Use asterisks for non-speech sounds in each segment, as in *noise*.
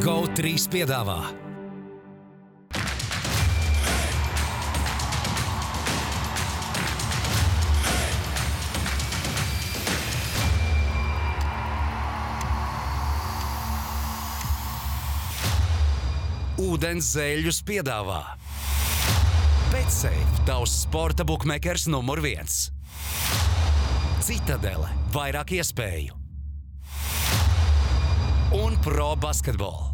GO3 piedāvā Ūdens zēļus piedāvā Betsafe, tavs sporta buklets numur viens. Citadele, vairāk iespēju un pro basketbolu.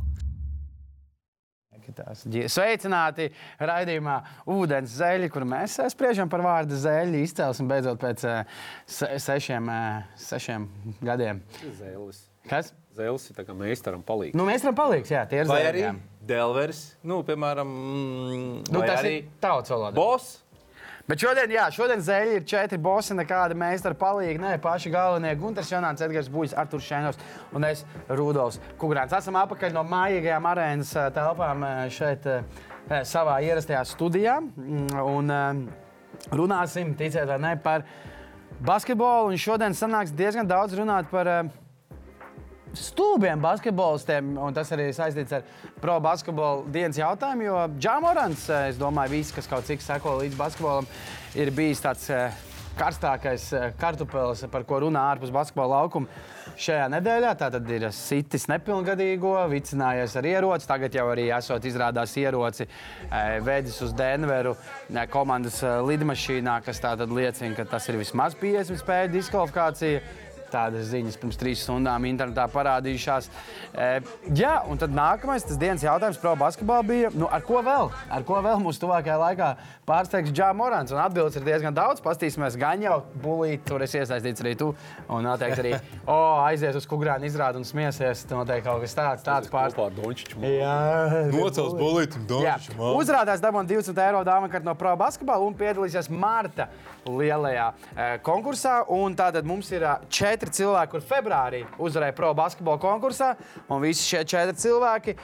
Ģi- Sveicināti raidījumā Ūdens zeļi, kur mēs spriežam par vārdu zeļu izcelsmi beidzot pēc eh, se sešiem, eh, sešiem gadiem. Zēlis. Kas? Zēlis ir tā kā meistaram palīdz. Nu, mēs varam palikt, jā, tie ir Vai zeļi, arī jā. Delvers, nu, piemēram, mm, Nu, tas arī ir tauts valodā. Boss. Bet šodien, jā, šodien zeļi ir četri bosi, nekāda meistara palīgi. Nē, paši galvenie - Gunārs Jonāns, Edgars Buļs, Artur Šēnos un es Rudolfs Kungrāns. Esam apakaļ no mājīgajām arēnas eh, telpām eh, šeit eh, savā ierastajā studijā. Mm, Un runāsim, ticiet vai nē, par basketbolu. Un šodien sanāks diezgan daudz runāt par eh, stūbiem basketbolistiem, un tas arī saistīts ar pro basketbolu dienas jautājumu. Jo Džāmorants, es domāju, visi, kas kaut cik seko līdz basketbolam, ir bijis tāds eh, karstākais eh, kartupelis, par ko runā ārpus basketbola laukuma. Šajā nedēļā tā tad ir sitis nepilngadīgo, vicinājies ar ieroci. Tagad jau arī esot izrādās ieroci, eh, vedis uz Denveru eh, komandas eh, lidmašīnā, kas tā tad liecina, ka tas ir vismaz 50 spēļu diskvalifikācija. Tādas ziņas pirms trīs stundām internetā parādījušās. E, jā, un tad nākamais, tas dienas jautājums par basketbolu bija, nu, ar ko vēl? Ar ko vēl mūsu tuvākajā laikā pārsteigs Džā Morants? Un atbildes ir diezgan daudz. Pastīsimies, gan jau bulīt, tur es iesaistīts arī tu. Un noteikti arī, *laughs* o, aizies uz kukurānu izrādi un smiesies. Noteikti kaut kas tāds, tāds pārsteigts. Jā, Nocels bulīti un man. Uzrādās dabūjām 200 eiro dāvanu no Pro basketbola un piedalīsies Marta lielajā e, konkursā. Un tātad mums ir ā, četri cilvēki, kur februārī uzvarēja Pro basketbola konkursā. Un visi šie četri cilvēki.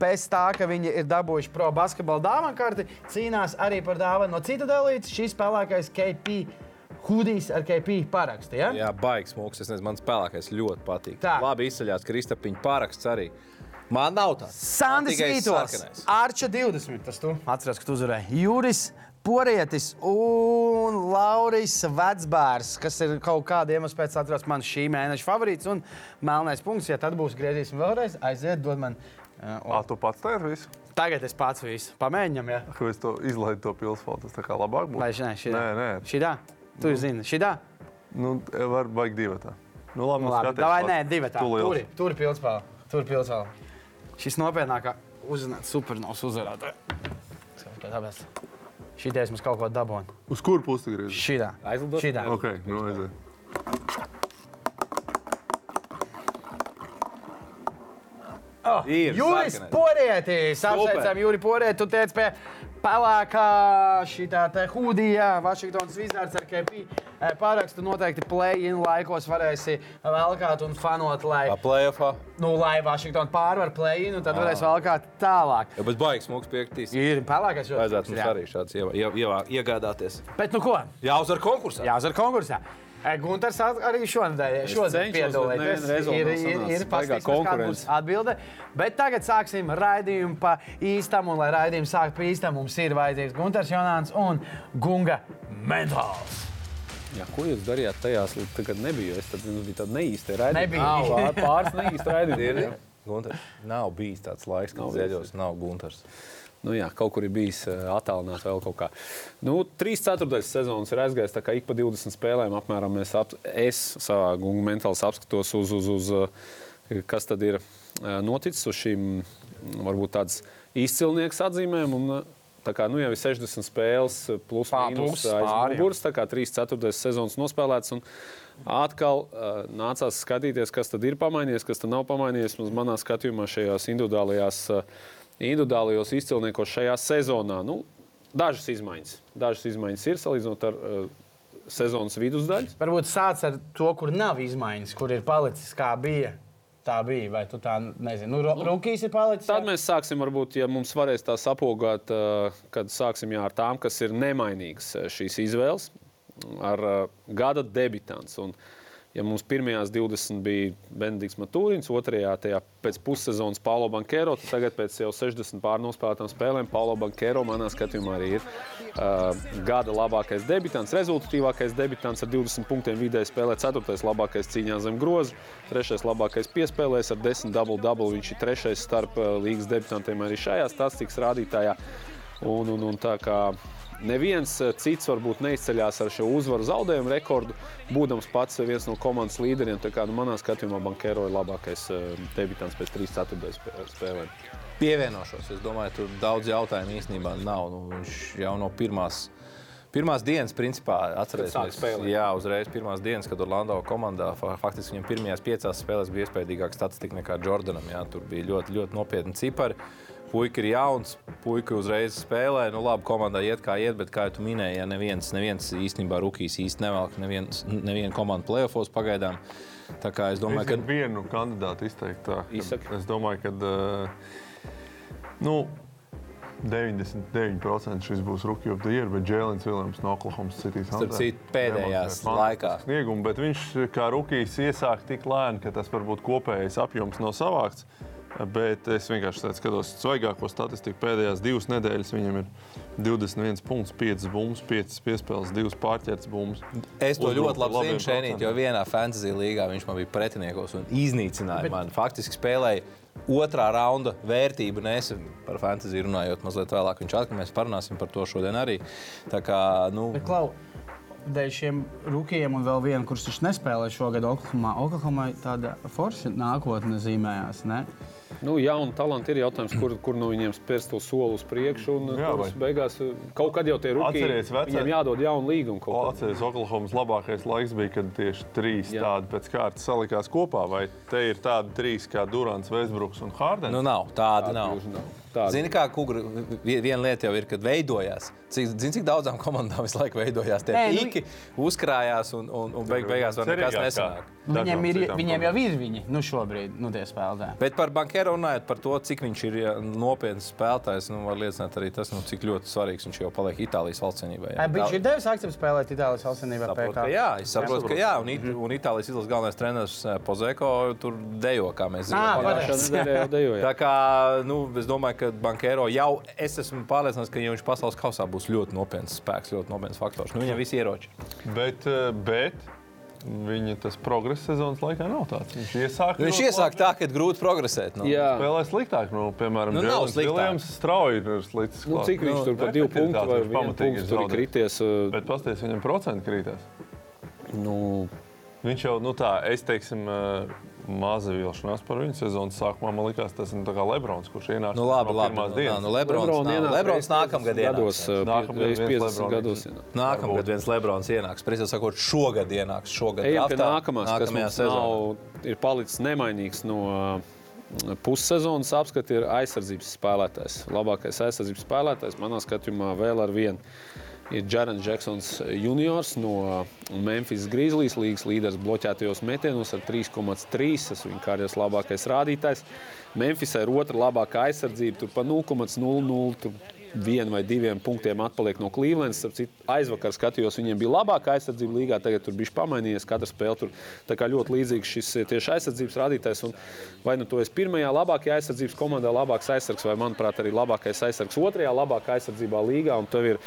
Bez tā, ka viņi ir dabūjuši pro basketbola dāvanu karti, cīnās arī par dāvanu no cita dalītas. Šis spēlētājs KP Hudijs ar KP parakstu. Ja? Jā, baigs mūks. Es nezinu, man spēlēkais ļoti patīk. Tā. Labi izceļās Kristapiņa paraksts arī. Man nav tāds. Tikai Vītols. Arča 20. Tas tu atceries, ka tu uzvarēji. Juris Porietis un Lauris Vecbārs, kas ir kaut kāda iemesla pēc atceros man šī mēneša favorīts un melnais punkts. Ja tad būs griezīsim vēlreiz, aiziet, dod man. Uh, Ā, tu pats tā ir visu? tagad es pats visu pamēģinām, ja? Ko es to izlaidu to pilsētu? Tas tā kā labāk būtu. Vai šī? Šī Nē, nē. Šitā? Tu zini, šitā? Nu, var baigt divi tā. Nu, labi, Nu, nu, labi, davai, nē, divi tā. Tur, tur pilspēle. Tur pilspēle. Šis nopietnākā uzzināt supernovs uzvarētāji. Tāpēc šitais mums kaut ko dabūna. Uz kuru pusi griezi? Šitā. Aizlidot? Šitā. Ok, nu aiziet. Ir Juris sarkanais. Porētis. Apsveicam, Juri Porēti. Tu teici pie pelēkā šitā te hūdijā, Vašingtonas Wizards ar KP eh, parakstu noteikti play-in laikos varēsi velkāt un fanot, lai, playoffā. nu, lai Vašingtona pārvar play-in un tad varēs velkāt tālāk. Jā, bet baigs mūks piektīs. Ir pelēkais jau. Vajadzētu mums arī šāds iegādāties. Bet nu ko? Jāuzvar konkursā. Jāuzvar konkursā. E, Gunārs arī šonadēļ šodien piedalīties. Ir, ir, ir paskatīsimies, kāda būs konkurence. atbilde. Bet tagad sāksim raidījumu pa īstam, un lai raidījumu sāktu pa īstam, mums ir vajadzīgs Gunārs Jonāns un Gunga Mentāls. Jā, ko jūs darījāt tajās, kad nebija? Es tad nu, biju tāda neīsta raidījuma. Nebija. Pār, pāris neīsta raidījuma. Ir. Gunter. Nav bijis tāds laiks, kad ziedos nav Gunters. Nu, jā, kaut kur ir bijis uh, attālināts vēl kaut kā. Nu, trīs ceturtais sezonas ir aizgājis. Tā kā ik pa 20 spēlēm apmēram mēs ap, es savā gungu mentāli apskatos uz, uz, uz uh, kas tad ir uh, noticis uz šīm mm, varbūt tādas izcilnieku atzīmēm. Un, Tā kā nu, jau ir 60 spēles, plus mīnus plus aiz pāri, jā. muguras, tā kā 3 ceturtais sezonas nospēlēts. Un atkal uh, nācās skatīties, kas tad ir pamainījies, kas tad nav pamainījies. Manā skatījumā šajās individuālajās, uh, individuālajos izcilniekos šajā sezonā. Nu, dažas izmaiņas. Dažas izmaiņas ir salīdzinot ar uh, sezonas vidusdaļu. Varbūt sāc ar to, kur nav izmaiņas, kur ir palicis kā bija. Tā bija, vai tu tā nezini? Nu, Ro- Rukijs ir palicis. Tad mēs sāksim, varbūt, ja mums varēs tā sapogāt, uh, kad sāksim jā, ar tām, kas ir nemainīgas uh, šīs izvēles, ar uh, gada debitants. Un, Ja mums pirmajās 20 bija Benedikts Matūrins, otrajā tajā pēc pussezonas Paulo Bankero, tad tagad pēc jau 60 pārnospēlētām spēlēm Paulo Bankero manā skatījumā arī ir uh, gada labākais debitants, rezultatīvākais debitants ar 20 punktiem vidēji spēlē, 4. labākais cīņā zem groza, 3. labākais piespēlēs ar 10 double-double. Viņš ir 3. starp uh, līgas debitantiem arī šajā statistikas rādītājā. Un, un, un tā kā Neviens eh, cits varbūt neizceļās ar šo uzvaru zaudējumu rekordu, būdams pats viens no komandas līderiem. Tā kā nu, manā skatījumā Bankero ir labākais eh, debitants pēc 3-4 spēlēm. Pievienošos. Es domāju, tur daudz jautājumu īstenībā nav. Nu, viņš jau no pirmās. Pirmās dienas, principā, atcerēsimies, jā, uzreiz pirmās dienas, kad Orlando komandā faktiski viņam pirmajās piecās spēlēs bija iespējamāka statistika nekā Jordanam. Jā, tur bija ļoti, ļoti nopietni cipari. Puika ir jauns, puika uzreiz spēlē. Nu, labi, komandā iet kā iet, bet, kā jau minēji, ja neviens, neviens īstenībā rookies īsti nevelk, neviens, neviena komanda playoffs pagaidām. Tā kā es domāju, ka vienu kandidātu izteikt tā. Izsaka. Es domāju, ka uh, nu, 99% šis būs the Year, bet Jēlins Viljams no Oklahoma City Starp citu, pēdējās laikā. Sniegumu, bet viņš kā rookies iesāk tik lēni, ka tas varbūt kopējais apjoms nav savākts. Bet es vienkārši skatos svaigāko statistiku. Pēdējās divas nedēļas viņam ir 21 punkts, 5 bumbas, 5 piespēles, 2 pārķertas bumbas. Es to ļoti labi zinu, Šenīt, jo vienā fantasy līgā viņš man bija pretiniekos un iznīcināja Bet... mani. Faktiski spēlēja otrā raunda vērtību nesa par fantasy runājot mazliet vēlāk. Viņš atkal mēs parunāsim par to šodien arī. Tā kā, nu... Bet, Klau, dēļ šiem rūkījiem un vēl vienu, kurš viņš nespēlē šogad Oklahomā. Oklahomā tāda forša nākotne zīmējās. Ne? Nu, jauni talanti ir jautājums, kur, kur no viņiem spērs to soli uz priekšu. Un, jā, vai... beigās, kaut kad jau tie rūkīgi viņiem jādod jaunu līgumu. Atcerieties, Oklahomas labākais laiks bija, kad tieši trīs jā. tādi pēc kārtas salikās kopā. Vai te ir tādi trīs kā Durants, Veisbruks un Hārdens? Nu, nav, tādi, tādi nav. nav. Tāda. Zini, kā kuģa viena lieta jau ir, kad veidojās. Cik, zini, cik daudzām komandām visu laiku veidojās tie pīki, nu... uzkrājās un, un, un beig, beigās vēl nekas nesanāk. Viņiem, ir, viņiem jau ir viņi nu šobrīd, nu, tie spēlētāji. Bet par bankeru runājot par to, cik viņš ir nopietns spēlētājs, nu, var liecināt arī tas, nu, cik ļoti svarīgs viņš jau paliek Itālijas valstscenībā. Viņš ir devis akcents spēlēt Itālijas valstscenībā. Jā, es saprotu, ka jā, un, it, un Itālijas izlases galvenais treneris eh, Pozeko tur dejo, kā mēs zinām. Tā kā, nu, es domāju, ka ka Bankero jau es esmu pārliecināts, ka ja viņš pasaules kausā būs ļoti nopietns spēks, ļoti nopietns faktors. Nu, viņam visi ieroči. Bet, eh, bet Viņa tas progress sezonas laikā nav tāds. Viņš iesāk, viņš iesāk tā, ka grūti progresēt. Nu. Jā, spēlē sliktāk. Nu, piemēram, nu, Viljams strauji ir slikts. Nu, cik viņš nu, tur par divu punktu vai vienu punktu tur ir krities? Uh... Bet pasties, viņam procenti krītās. Nu... Viņš jau, nu tā, es teiksim, uh, maza vilšanās par viņu sezonas sākumā. Man liekas, tas ir Lebrons, kurš ienāca nu, labi, no labi, pirmās nu, dienas. Nu, Lebrons, Lebrons, nāk, Lebrons nākamgad gados, nākamgad 50 gados. Nākamgad viens Lebrons ienāks. Precīzi sakot, šogad ienāks. Šogad Ejam pie nākamās, mums nav, ir palicis nemainīgs no pussezonas apskati, ir aizsardzības spēlētājs. Labākais aizsardzības spēlētājs manā skatījumā vēl ar vienu ir Jārans Džeksons juniors no Memphis Grizzlies līnijas līderis bloķētajos metienos ar 3,3. Tas viņa karjeras labākais rādītājs. Memphisai ir otra labākā aizsardzība, tur pa 0,00 vienu vai diviem punktiem atpaliek no Clevelandas. Aizvakar skatījos, viņiem bija labākā aizsardzība līgā, tagad tur bija pamainījies. Katra spēle tur ļoti līdzīgs šis tieši aizsardzības rādītājs. Un vai nu to es pirmajā labākajā aizsardzības komandā, labākais aizsargs, vai manuprāt, arī labākais aizsargs otrajā labākajā aizsardzībā līgā. Un tev ir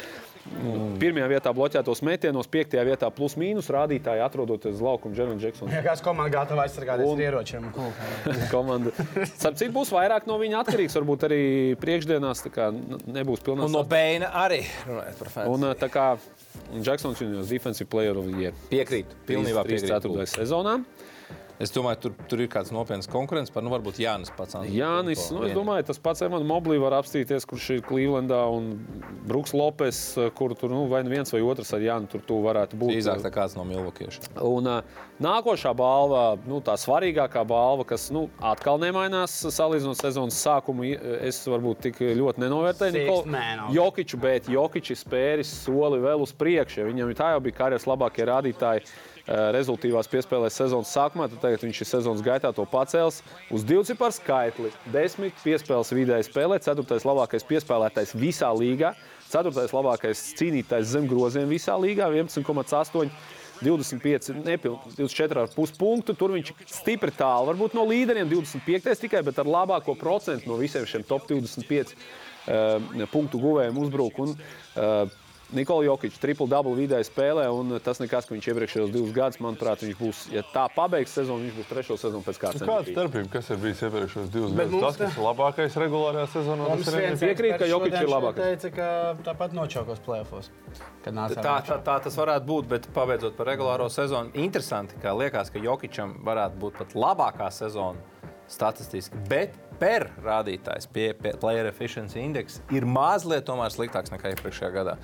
Mm. Pirmajā vietā bloķētos metienos, piektajā vietā plus mīnus rādītāji atrodoties uz laukuma Džerona Džeksona. Jā, kāds komanda gatava aizsargāties ar ieročiem. *laughs* komanda. Sapcīt būs vairāk no viņa atkarīgs, varbūt arī priekšdienās nebūs pilnīgi. Un no Beina arī runājot par fanu. Un tā kā Džeksons ir defensive player of the year. Piekrīt, pilnībā piekrīt. 4. sezonā. Es domāju, tur, tur ir kāds nopietns konkurence par, nu, varbūt Jānis pats. Jānis, nu, es domāju, tas pats Evan Moblī var apstīties, kurš ir Clevelandā un Bruks Lopes, kur tur nu, vai nu viens vai otrs ar Jānu tur tu varētu būt. Īzāk tā kāds no Milvokieša. Un uh, nākošā balva, nu, tā svarīgākā balva, kas nu, atkal nemainās salīdzinot sezonas sākumu, es varbūt tik ļoti nenovērtēju Jokiču, bet Jokičs spēris soli vēl uz priekšu. Viņam tā jau bija karjeras labākie rādītāji Eh, rezultātīvās piespēlēs sezonas sākumā, tad tagad viņš ir sezonas gaitā to pacēlis uz divu ciparu skaitli. Desmit piespēles vidēji spēlē, ceturtais labākais piespēlētājs visā līgā, ceturtais labākais cīnītājs zem groziem visā līgā, 11,8. 25, nepilnīgi 24,5 punktu. Tur viņš stipri tālu, varbūt no līderiem 25 tikai, bet ar labāko procentu no visiem šiem top 25 uh, punktu guvējiem uzbruk. Un, uh, Nikola Jokic, triple double vidēji spēlē, un tas nekas, ka viņš iepriekšējos divus gadus, manuprāt, viņš būs, ja tā pabeigs sezonu, viņš būs trešo sezonu pēc kārtas. Nu, Kāda starpība, kas ir bijis iepriekšējos divus gadus? Tas, kas ir labākais regulārajā sezonā, tas ir. Piekrīt, ka Jokic ir labākais. teica, ka tāpat nočaukos plēfos. Tā, tā, tā tas varētu būt, bet pabeidzot par regulāro sezonu, interesanti, ka liekas, ka Jokičam varētu būt pat labākā sezona statistiski. Bet per rādītājs, pie, pie player efficiency index, ir mazliet sliktāks nekā iepriekšējā gadā.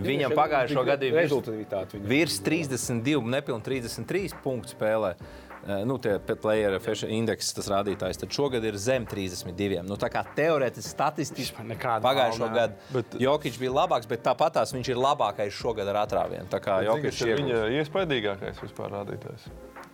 Viņam pagājušo gadu bija viņam. virs 32, nepilnīgi 33 punktu spēlē. Eh, Nu, tie player efficiency index, tas rādītājs, tad šogad ir zem 32. Nu, tā kā teorētiski, statistiski pagājušo balva, gadu Bet- Jokic bija labāks, bet tāpat tās viņš ir labākais šogad ar atrāvienu. Tā kā Jokic ir viņa iespaidīgākais vispār rādītājs.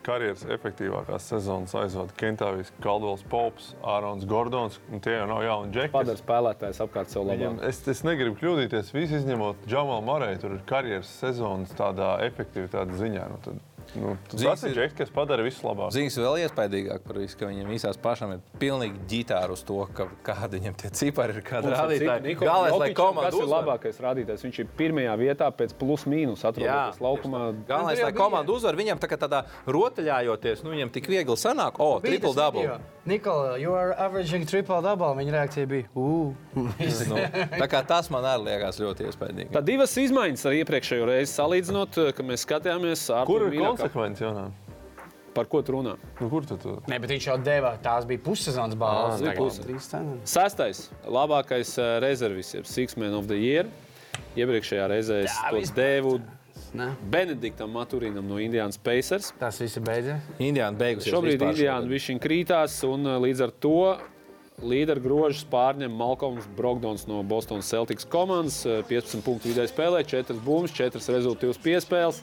Karjeras efektīvākās sezonas aizvada Kentāvijas Kaldovs Pops, Ārons Gordons. un Tie jau nav jauni džeki. Padara spēlētājs apkārt sev labāk. es, es negribu kļūdīties. Visi izņemot Džamalu Marēju, tur ir karjeras sezonas tādā efektivitātes ziņā. Nu, tad, nu, tas ir džeks, kas padara visu labāk. Ziņas vēl iespaidīgāk par visu, ka viņam visās pašām ir pilnīgi ģitāra uz to, ka, kāda viņam tie cipari ir, kāda rādītāja. Galvenais, lai komanda kas ir labākais rādītājs. Viņš ir pirmajā vietā pēc plus mīnus atrodas laukumā. Galvenais, lai komanda uzvar, viņam tā kā tādā rotaļājoties, nu viņam tik viegli sanāk, o, triple double. Nikola, you are averaging triple double. Viņa reakcija bija, ugh. Nu, tā kā tas man arī liekas ļoti iespaidīgi. Tā divas izmaiņas ar iepriekšējo reizi salīdzinot, ka mēs skatījāmies, ar Kur ir konsekvence, Jonā? par ko tu runā. Nu, kur tu tur? Nē, bet viņš jau deva, tās bija pussezonas balvas. Cenas. Sestais, labākais rezervis ir Six Man of the Year. Iepriekšējā reizē es Jā, to devu Ne? Benediktam Maturīnam no Indiānas Pacers. Tas viss ir beidzies. Indiāna beigusies. Šobrīd šogad. viņš krītās, un līdz ar to līderu grožus pārņem Malkolms Brogdons no Bostonas Celtics komandas. Uh, 15 punktu vidēji spēlē, 4 bumbas, 4 rezultātus piespēles.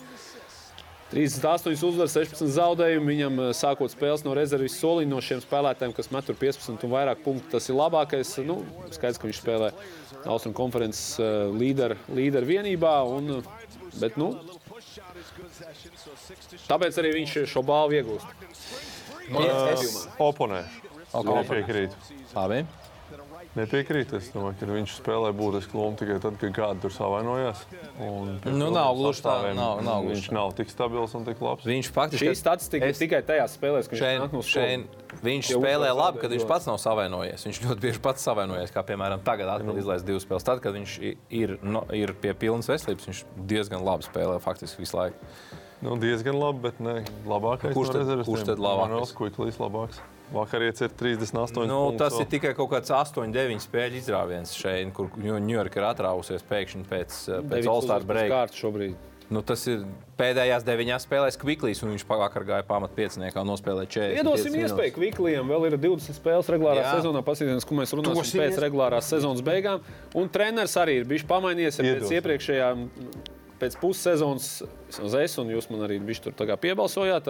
38 uzvaras, 16 zaudējumi. Viņam uh, sākot spēles no rezerves soliņa no šiem spēlētājiem, kas met tur 15 un vairāk punktu. Tas ir labākais. Nu, skaidrs, ka viņš spēlē Austrumā konferences uh, līderu līder vienībā. Un, uh, bet, nu, tāpēc arī viņš šo balvu iegūst. Es- Oponē. Ok. Nepiekrītu. Labi. Nepiekrītu. Es domāju, ka viņš spēlē būtisku lomu tikai tad, kad kāds tur savainojās. Un Nu, nav gluži tā, nav- nav gluži Viņš tā. nav tik stabils un tik labs. Viņš faktiski Šī statistika Es- ir tikai tajās spēlēs, kad viņš Šeit, nāk no šeit, viņš spēlē labi, kad viņš pats nav savainojies. Viņš ļoti bieži pats savainojas, kā piemēram tagad atkal izlaist divas spēles. Tad, kad viņš ir, no, ir pie pilnas veselības, viņš diezgan labi spēlē faktiski visu laiku. Nu, diezgan labi, bet ne labākais. Kurš no tad- rezervistiem. kurš tad labākais? Manuels Kuiklīs labāks. Vakarietis ir 38. Nu, tas ir tikai kaut kāds 8, 9 spēļu izrāviens šeit, kur Ņujorka ir atrāvusies pēkšņi pēc, pēc All-Star break. Nu, tas ir pēdējās deviņās spēlēs Kviklīs, un viņš pagājušajā gāja pamat pieciniekā nospēlēja 40. Iedosim iespēju Kviklijam, vēl ir 20 spēles regulārā Jā. sezonā. Paskatīsimies, ko mēs runāsim Dosim pēc regulārās sezonas beigām. Un treneris arī ir bijis pamainījies pēc Iedosim. Pēc pussezonas vismaz es un jūs man arī bijis tur piebalsojāt,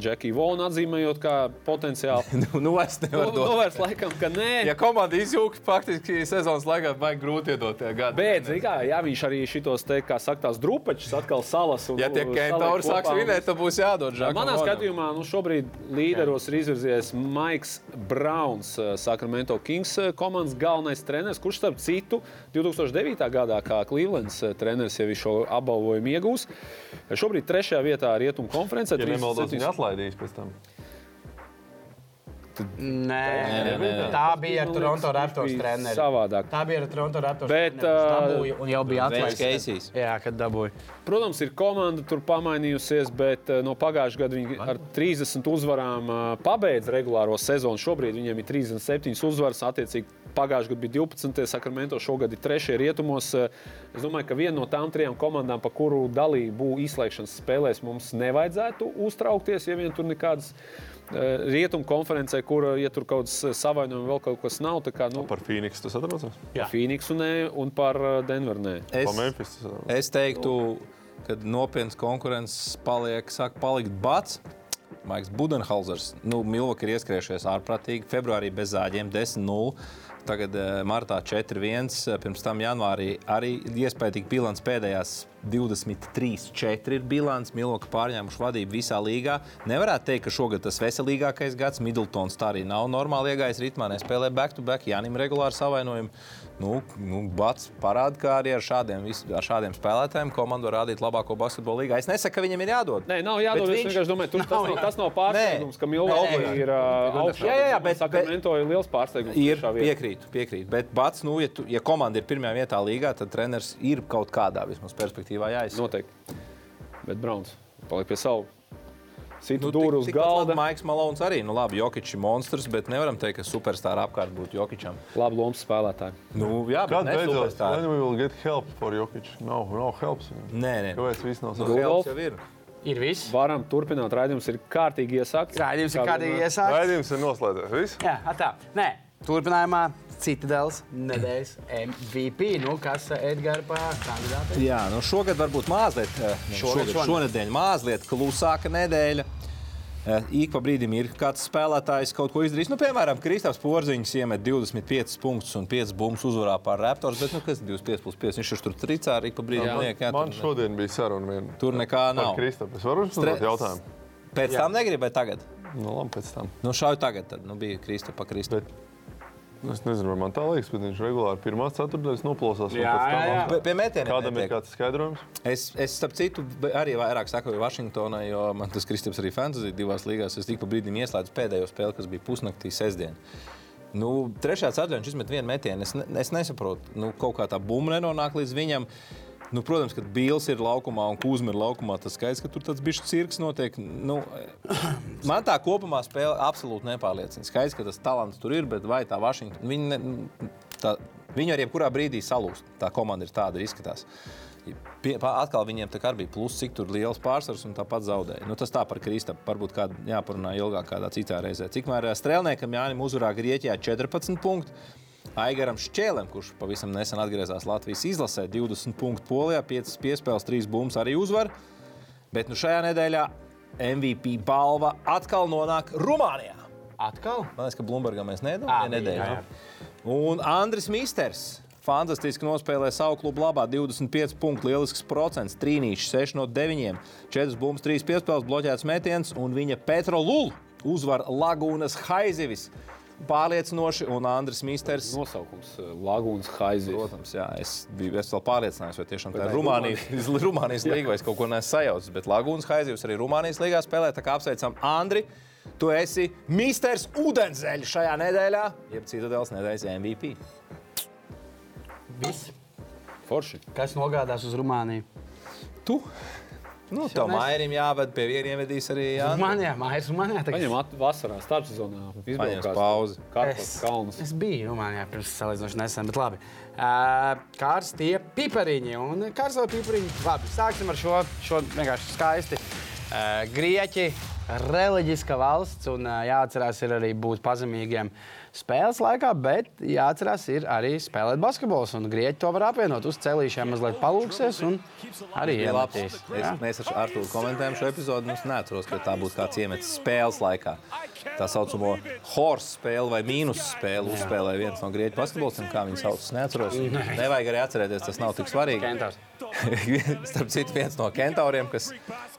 Džekiju Vonu atzīmējot kā potenciāli. *laughs* Nu, nu, es nevaru Nu, dot. Novērst laikam, ka nē. Ja komanda izjūg, faktiski sezonas laikā vajag grūti iedot tie gadi. Bet, kā, ja viņš arī šitos, te, kā saka, tās drupačas atkal salas. Un, Ja tie nu, kentauri sāks vinēt, tad būs jādod žākam. Manā skatījumā nu, šobrīd līderos ir izvirzies Maiks Browns, eh, Sacramento Kings komandas galvenais treneris, kurš starp citu 2009. gadā kā Clevelands treneris jau šo apbalvojumu iegūs. Šobrīd trešajā vietā Rietumu konferencē. Ja nemaldos, 37 viņa atlaidīs pēc tam. Nē, nē, nē. tā bija ar Toronto Raptors treneri. Savādāk. Tā bija ar Toronto Raptors Bet, ā, dabūja un jau bija. Keisijs. Jā, kad dabūja. Protams, ir komanda tur pamainījusies, bet eh, no pagājušā gada viņi ar 30 uzvarām eh, pabeidz regulāro sezonu. Šobrīd viņiem ir 37 uzvaras, attiecīgi pagājušā gada bija 12. Sakramento, šogad ir 3. rietumos. Es domāju, ka viena no tām trijām komandām, pa kuru dalību izslēgšanas spēlēs, mums nevajadzētu uztraukties, ja vien tur nekādas. Eh, Rietumu konferencē, kur, ja tur kaut kas savainojums, vēl kaut kas nav, tā kā nu, Par Phoenix tas atrodas. Phoenixu nē, un par eh, Denveru nē. Es, Memphis es teiktu, ka nopietns konkurence paliek, sāk palikt bats. Maiks Budenholzers, nu, Milvaka ir ieskriešies ārprātīgi. Februārī bez zāģiem 10-0. Tagad eh, martā 4-1, eh, pirms tam janvārī arī iespējams bilants pēdējās 23-4 ir bilants. Milvoka pārņēmuši vadību visā līgā. Nevarētu teikt, ka šogad tas veselīgākais gads. Middletons tā arī nav normāli iegājis ritmā, nespēlē back-to-back, Jānim regulāri savainojumu. Nu, nu, Bats parāda, ka arī ar šādiem, ar šādiem spēlētājiem komanda var rādīt labāko basketbolu līgā. Es nesaku, ka viņam ir jādod. Nē, nav jādod. Bet Es viņš- vienkārši domāju, tur, *laughs* tas, nav, tas nav pārsteigums, Nē. ka Milvoka ir uh, augšā. Jā, jā, jā, bet- Sakramento ir liels pārsteigums. Ir trešā vietā. Piekrītu, piekrītu. Bet Bats, nu, ja, tu, ja komanda ir pirmajā vietā līgā, tad treneris ir kaut kādā vismaz perspektīvā jāizsaka. Noteikti. Bet Browns paliek pie savu. Sita Nu, dūru uz galda. Maiks Malons arī. Nu, labi, Jokic ir monstrs, bet nevaram teikt, ka superstarā apkārt būtu Jokičam. Labi lomas spēlētāji. Nu, jā, bet Kad ne beidzot, when superstarā. we will get help for Jokic? Nav, nav helps. Nē, nē. Kāpēc viss nav Nu, savs? helps jau ir. Ir viss. Varam turpināt. Raidījums ir kārtīgi iesākts. Raidījums ir Kā kārtīgi iesākts. Raidījums ir noslēdzies. Viss? Jā, tā. Nē, turpinājumā Citadels nedēļas MVP. Nu, kas Edgars pa kandidātu? Jā, nu šogad varbūt mazliet, eh, Šogad, šogad, šonedēļ. šonedēļ mazliet klusāka nedēļa. Eh, Ik pa brīdim ir kāds spēlētājs kaut ko izdarījis. Nu, piemēram, Kristaps Porziņš iemet 25 punktus un 5 bumbas uzvarā pār Raptors. Bet, nu, kas ir 25 plus 5? Viņš tur tricā arī pa brīdim. Jā. liek, jā, Man tur, šodien bija saruna viena. tur nekā Par nav. Kristapu. Es varu uzdot Stre- jautājumu? Pēc tam negribēju tagad. Nu, labi, pēc tam. Nu, šauju tagad, tad nu, bija Kristapa Kristapa. Bet Es nezinu, vai man tā liekas, bet viņš regulāri pirmās ceturtdaļas noplosās. un Jā, jā, jā. atkal. Pie metieniem Kādam netiek. ir kāds skaidrojums? Es, es starp citu, arī vairāk sakoju Vašingtonai, jo man tas Kristaps arī fantasy divās līgās. Es tik pa brīdim ieslēdzu pēdējo spēli, kas bija pusnaktī sestdien. Nu, trešā ceturtajā viņš izmet vienu metienu. Es, ne, es nesaprotu, nu, kaut kā tā bumba nenonāk līdz viņam. Nu, protams, kad Bīls ir laukumā un Kūzma ir laukumā, tas skaidrs, ka tur tāds bišķi cirks notiek. Nu, *clears throat* man tā kopumā spēle absolūti nepārliecina. Skaidrs, ka tas talants tur ir, bet vai tā Vašingtona, viņi, ne, tā, viņi arī jebkurā brīdī salūst. Tā komanda ir tāda, arī izskatās. Pie, atkal viņiem tā kā bija pluss, cik liels pārsvars un tāpat zaudēja. Nu, tas tā par Kristapu. Varbūt kādā jāparunā ilgāk kādā citā reizē. Cikmēr strēlniekam Jānim uzvarā Grieķijā 14 punktu. Aigaram Šķēlem, kurš pavisam nesen atgriezās Latvijas izlasē, 20 punktu polijā, 5 piespēles, 3 bumbas arī uzvar. Bet nu šajā nedēļā MVP balva atkal nonāk Rumānijā. Atkal? Man liekas, ka Blūmbergam mēs nedomājam bija, nedēļu. Un Andris Misters. Fantastiski nospēlēja savu klubu labā. 25 punktu, lielisks procents, trīnīšs, 6 no 9, 4 bumbas, 3 piespēles, bloķēts metiens un viņa Petro Lulu uzvar Lagūnas Haizivis. Pārliecinoši, un Andris Misters. Nosaukums uh, Lagūnas Haizis. Protams, jā, es biju es vēl pārliecināts, vai tiešām tā ir tā ir Rumānijas, Rumānijas *laughs* līnija, vai es kaut ko neesmu sajaucis. Bet Lagūnas Haizivs arī Rumānijas līgā spēlē. Tā kā apsveicam Andri. Tu esi Misters Udenzeļš šajā nedēļā, jeb Citadels nedēļas MVP. Viss. Forši. Kas nogādās uz Rumāniju? Tu? Nu, tev mēs- mājām jāved, pie viena ievedīs arī Jānis. Rumānijā, mājas Rumānijā. tagad. Paņem at- vasarā, starpsezonā. Paņems pauzi. Kārtas Es, kalnus. es biju Rumānijā pirms salīdzinoši nesen, bet labi. Uh, karstie pipariņi un karsto pipariņi. Labi, sāksim ar šo, šo vienkārši skaisti. Uh, Grieķi, reliģiska valsts, un uh, jāatcerās ir arī būt pazemīgiem spēles laikā, bet jāatcerās ir arī spēlēt basketbolu. Un Grieķi to var apvienot uz celīšiem, mazliet palūksies un arī Bija labs. iemetīs. Es, mēs ar Arthuru komentējam šo epizodi. Es neatceros, ka tā būtu kāds iemetis spēles laikā. Tā saucamo horse spēli vai mīnus spēli uzspēlēja viens no grieķu basketbolistiem. Kā viņi sauc, es neatceros. Nevajag arī atcerēties, tas nav tik svarīgi. Kentors. *laughs* Starp citu, viens no kentauriem, kas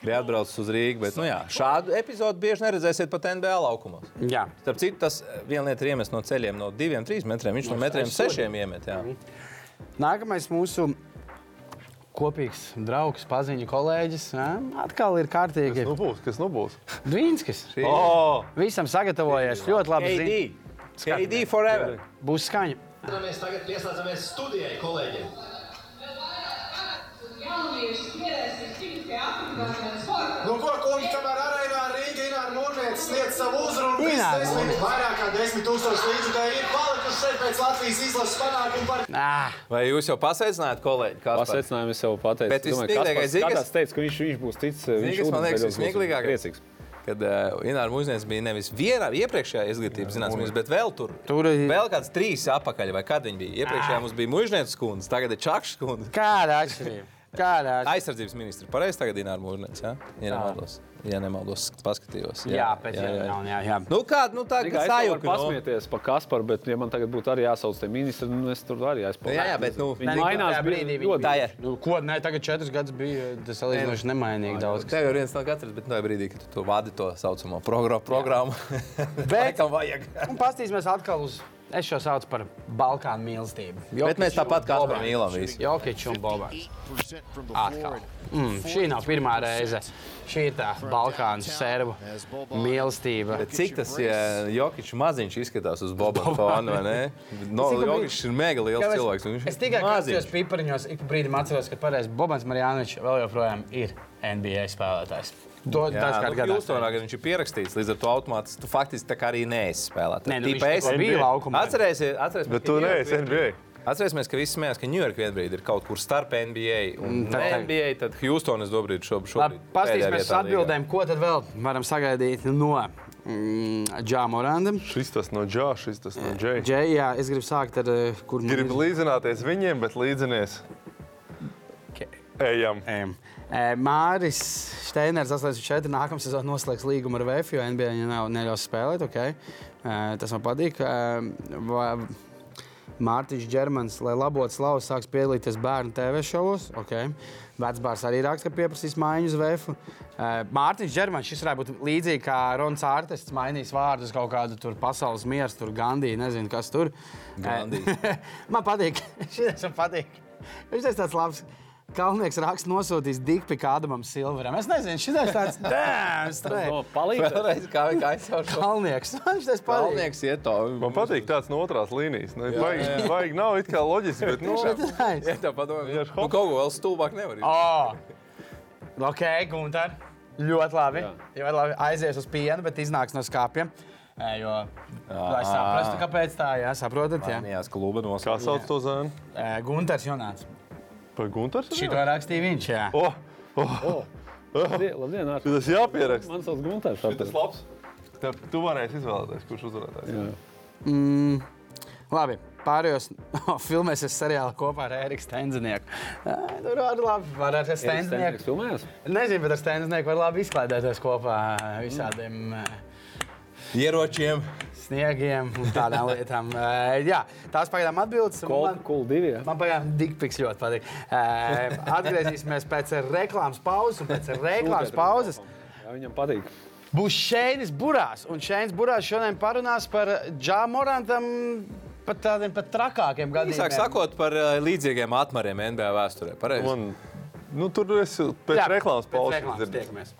bija atbraucis uz Rīgā. Bet, nu, jā, šādu epizodi bieži neredzēsiet pat NBA laukumos. Jā. Starp citu, tas viena lieta ir iemest no ceļiem no diviem, trīs metriem. Viņš no metriem sešiem iemet. Jā. Nākamais mūsu kopīgs draugs, paziņu kolēģis. Ja? Atkal ir kārtīgi. Nu būs, kas nu būs? Dvīnskis. Oh! Visam sagatavojies. Ļoti labi. KD. KD forever. Būs skaņa. Mēs tagad pieslēdzamies studijai, kolēģiem. Nu, ko kungi, kamēr arēnā Rīga Ināra Mūrnieca sniedz savu uzrunu, visas desmit, vairāk kā desmit tūkstoši līdzekļu ir palikuši šeit pēc Latvijas izlases panākumu par Ah, Vai jūs jau pasveicinājāt kolēģi? Pasveicinājumu es jau pateicu. Bet Kaspars zini, kas- teica, ka viņš, viņš būs tic. Viņš man liekas vismieklīgākais? Priecīgs. Kad uh, Ināra Mūžnieks bija nevis vienā iepriekšējā izglītības zinātnē, bet vēl tur. Tur ir- vēl kāds trīs apakaļ, vai kad viņi bija. Iepriekšējā mums bija Mūžnieks kundze, tagad ir Čakšs kundze. kāda atšķirība? Kādā? Aizsardzības ministrs. Pareizi tagad Dināra Mūrnēs, jā? Ja nemaldos. Ja nemaldos, paskatījos. Jā, pēc jā, jā. jā, jā. Nu, kāda, nu, tā kā sajūta. Nu. pasmieties par Kasparu, bet, ja man tagad būtu arī jāsauc tie ministri, nu es tur arī aizpildīju. Jā, jā, bet, nu, viņi Nē, mainās brīdī ļoti. Tā ir. Nu, ko, nē, tagad četras gadus bija tas salīdzinoši nemainīgi daudz. Tev ir viens no katras, bet no brīdī, kad tu to vadi to saucamo progr programmu, Bet, laikam vajag. un pastīsimies atkal uz, es šo saucu par Balkānu mīlestību. Bet mēs tāpat kā Kasparu mīlam visu. Jokic un Bobans. Atkal. Mm, šī nav pirmā reize. Šī ir tā Balkānu serbu mīlestība. Bet cik tas ja, Jokic maziņš izskatās uz Boba fona, vai ne? No, Jokic ir mega liels Kāpēc? cilvēks. viņš Es tikai maziņš. pipariņos ik brīdim atceros, ka pareizi Bobans Marjanovičs vēl joprojām ir NBA spēlētājs. To Jā, tas kādā gadā. Hjūstonā, kad viņš ir pierakstīts, līdz ar to automātiski tu faktiski tā kā arī neesi spēlētājs. Nē, nu, Tipa es- bija laukumā. Atcerēsies, atcerēsimies, Bet ka tu neesi NBA. Atcerēsimies, ka visi smējās, ka Ņujorka vienbrīd ir kaut kur starp NBA un tā- tā- NBA, tad Houstonas dobrīd šobrīd. Šobrīd Paskatīsimies uz atbildēm, ko tad vēl varam sagaidīt no mm, Džāmoranda. Šis tas no Džā, šis tas no Džeja. Džei, jā, es gribu sākt ar, eh, kur Gribu ir- līdzināties viņiem, bet līdzinies. Ejam. Ejam. Māris Steiners 84. nākamā sezonā noslēgs līgumu ar VF, jo NBA viņam nav neļaus spēlēt. Okay. Tas man patīk. Mārtiņš Čermans, lai labotu slavu, sāks piedalīties bērnu TV šovos. Okay. Vecbārs arī raksta, ka pieprasīs maiņu uz VF. Mārtiņš Čermans, šis varētu būt līdzīgs kā Rons Artests, mainījis vārdus kaut kādu tur pasaules mieru, tur Gandija, nezinu, kas tur. *laughs* Man patīk, *laughs* šis man patīk. Viņš ir tāds labs. Kalnieks raksts nosūtīs dikpiku Ādamam Silveram. Es nezinu, šis ir tāds *laughs* - No, palīdzēt. Vēlreiz kā kā jau šo Kalnieks. *laughs* Kalnieks iet to. Man patīk tāds no otrās līnijas. Nu, vajag, vajag nav it kā loģiski, bet nu. *laughs* Ja tā padomā, Vienkārši nu, kaut ko vēl stulbāk nevar izdarīt. Oh. Ok, Gunter. Ļoti labi. Ļoti labi. Aizies uz pienu, bet iznāks no skāpja. Jo, lai saprastu, kāpēc tā, jā, saprotat, jā. Kluba kā nosaukumā. sauc to zēnu? Gunters Jonāts. Par Gunteru? Šito rakstīja viņš, jā. Oh, oh, Labdien, labdien, Ārta. tas jāpieraksta. Man sauc Gunters. tāpēc. labs. Tev, tu varēsi izvēlēties, kurš uzvarētājs. Jā. Mm, labi. Pārējos *laughs* oh, filmēs es seriālu kopā ar Eriku Stenzinieku. Tur var labi, var ar Stenzinieku. Filmējās? Nezinu, bet ar Stenzinieku var labi izklaidēties kopā visādiem eh, Ieročiem. Sniegiem un tādām lietām. *laughs* Eh, Jā, tās pagaidām atbildes. un Cold, man- cool divi. jā. Man pagaidām dikpiks ļoti patīk. Eh, Atgriezīsimies pēc reklāmas pauzes, un pēc reklāmas pauzes Jā, viņam patīk. būs Šēnis Burās. Un Šēnis Burās šodien parunās par Džāmorantam pat tādiem pat trakākiem gadījumiem. Īsāk sakot par uh, līdzīgiem atmariem NBA vēsturē. Pareizi. Man, nu, tur es pēc Jā, reklāmas pauzes dzirdēju. tiekamies.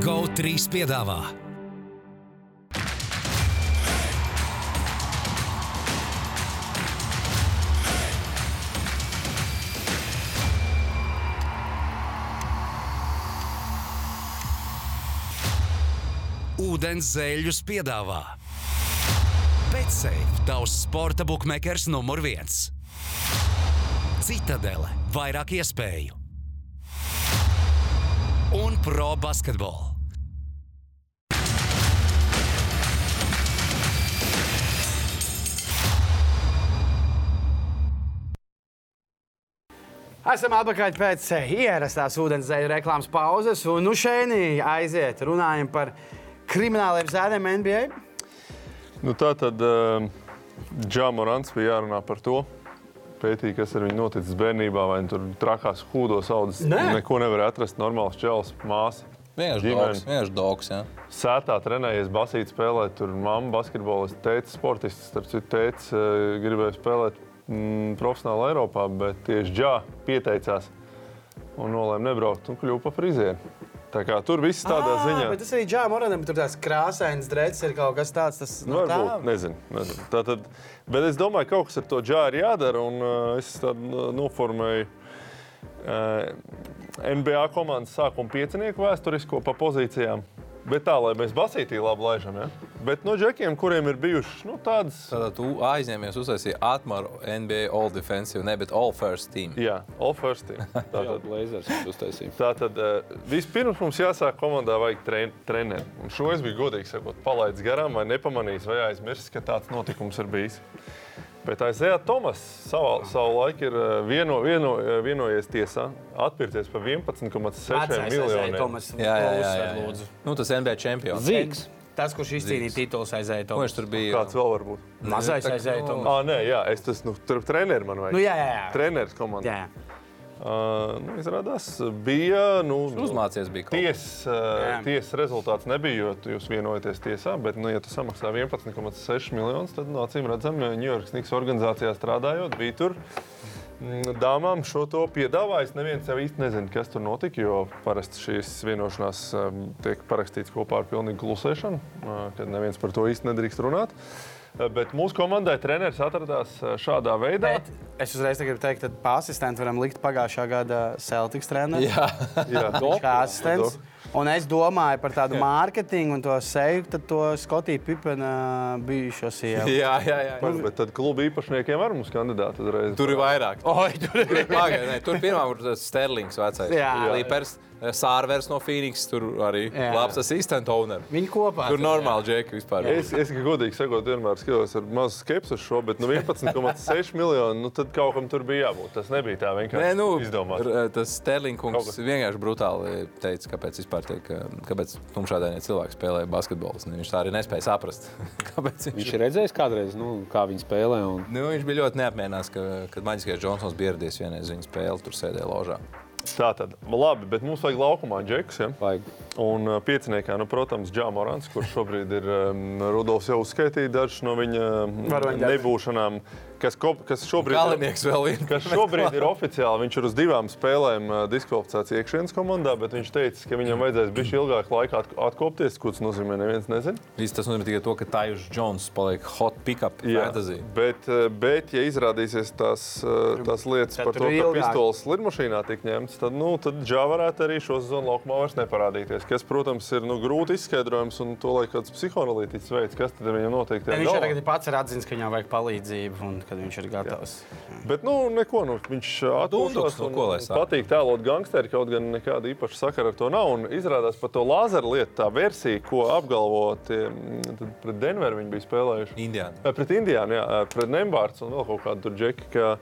GO3 piedāvā Ūdens zēļus piedāvā Betsafe, tavs sporta buklets numur viens. Citadele, vairāk iespēju un pro basketbolu. Esam atpakaļ pēc ierastās ūdenzēļa reklāmas pauzes. Un nu šeit aiziet, runājam par krimināliem zēniem NBA. Nu, tā tad uh, Džāmorants bija jārunā par to. Pētīja, kas ar viņu noticis bērnībā, vai tur trakās hūdos audzes. Nē. Neko nevar atrast. Normāls čels, māsa. Vienkārši dogs. Jā. Sētā trenējies, basīt, spēlēt. Tur mamma, basketbolists, tēta, sportists. Starp citu, tēta uh, gribēja spēlēt mm, profesionāli Eiropā, bet tieši Džā pieteicās un nolēma nebraukt un kļuva par frizieru. Tā kā tur viss tādā Ā, ziņā. Bet tas arī Džāmoranam tur tās krāsainas drēbes ir kaut kas tāds. Tas, Nu, varbūt, nezinu. nezinu. Tā tad, bet es domāju, ka kaut kas ar to džāru ir jādara. Un, uh, es tādu noformēju uh, NBA komandas sākuma piecinieku vēsturisko pa pozīcijām. Bet tā, lai mēs basītī labi laižam. Ja? Bet no džekiem, kuriem ir bijušas nu, tādas. Tātad tu aizņēmies, uztaisīji atmaru NBA All Defensive, ne, bet All First Team. Jā, all first team. *laughs* Jā, Tātad, blazers uztaisīja. tātad uh, vispirms mums jāsāk komandā vajag tren treneri. Un šo es biju godīgi sakot, palaidis garām vai nepamanījis vai aizmirsis, ka tāds notikums ir bijis. Bet Aizēja Tomas savā, savu laiku ir eh, vieno, vieno, eh, vienojies tiesā, atpirkties par 11,6 miljoniem. Tomas, Jā, jā, jā, jā, lūdzu. Nu, tas NBA čempions. Zīks. Tas, kurš izcīnīja tituls, aizēja tur bija? Kāds vēl var būt? Mazais aizēja nu, Tomas. Ah, nē, jā, es tas nu, tur treneris man vajag. Nu, jā, jā, jā. Treneris komandā. jā. Uh, nu, izrādās, bija. Nu, Uzmācies bija kaut kas. Tiesas Jā. uh, ties rezultāts nebija, jo jūs vienojaties tiesā, bet, nu, ja tu samaksā 11,6 miljonus, tad, no acīm redzam, Ņujorkas Niks organizācijā strādājot, bija tur. Mm, Dāmām šo to piedāvājis. Neviens jau īsti nezina, kas tur notika, jo parasti šīs vienošanās um, tiek parakstīts kopā ar pilnīgu klusēšanu, uh, kad neviens par to īsti nedrīkst runāt. Uh, Bet mūsu komandai treneris atradās uh, šādā veidā. Bet es uzreiz gribu teikt, ka pa asistentu varam likt pagājušā gada Celtics treneru. Jā, Jā. Viņš kā asistents. Un es domāju par tādu mārketingu un to seju, tad to Skotiju Pipena bijušo sievu. jā, jā. jā. Pagaid, Bet tad kluba īpašniekiem var mums kandidāti uzreiz. Tur ir vairāk. *laughs* Oi, tur ir. Nē, tur pirmā ir Sterlings vecais. Jā. Līpers, Sārvers no Phoenix, tur arī Jā. labs assistant owner. Viņi kopā. Tur normāli džeki vispār. Es, es godīgi sakot, vienmēr skatos ar mazu skepsi uz šo, bet nu, 11,6 miljonu nu, tad kaut kam tur bija jābūt. Tas nebija tā vienkārši Nē, nu, izdomāts. tas Sterlings Kaut kungs kas. vienkārši brutāli teica, kāpēc vispār tiek, kāpēc tumšādainie cilvēki spēlē basketbolu. Viņš tā arī nespēja saprast, *laughs* kāpēc Viņš ir redzējis kādreiz, nu, kā viņi spēlē. Un... Nu, viņš bija ļoti neapmierināts, ka, kad Maģiskais Džonsons bija ieradies vienreiz viņa spēli, tur sēdēja ložā. Tā tad, labi, bet mums vajag laukumā džekus. Ja? Vajag. Un uh, pieciniekā, nu, protams, Džāmorants, kurš šobrīd ir um, Rudolfs jau uzskaitīja dažas no viņa nebūšanām, kas, ko, kas šobrīd Galinieks vēl viens. kas šobrīd ir oficiāli. Viņš ir uz divām spēlēm uh, diskvalificēts iekšienes komandā, bet viņš teica, ka viņam vajadzēs bijis ilgāk laika atk- atkopties. Ko tas nozīmē? Neviens nezina. Viss tas nozīmē tikai to, ka Tajus Jones paliek hot pick-up fantasy. Bet, uh, bet, ja izrādīsies tās, uh, tās lietas Tad par to, ir ka pistoles lidmašīnā tika ņemtas, tad, nu, tad Džā varētu arī šo sezonu laukumā vairs neparādīties. Kas, protams, ir nu, grūti izskaidrojams un to, lai kāds psihoanalītiķis veids, kas tad viņam noteikti Viņš jau tagad ir pats ir atzīst, ka viņam vajag palīdzību un ka viņš ir gatavs. Bet, nu, neko, nu, viņš Dunduks, atpūšas nu, un ko lai saka? patīk tēlot gangsteri, kaut gan nekāda īpaša sakara ar to nav. Un izrādās par to lāzeru lietu, tā versija, ko apgalvo tie, tad pret Denveru viņi bija spēlējuši. Indiāna. Eh, Pret Indiānu, jā, eh, pret Nembārds un vēl kaut kādu tur džeki. Ka,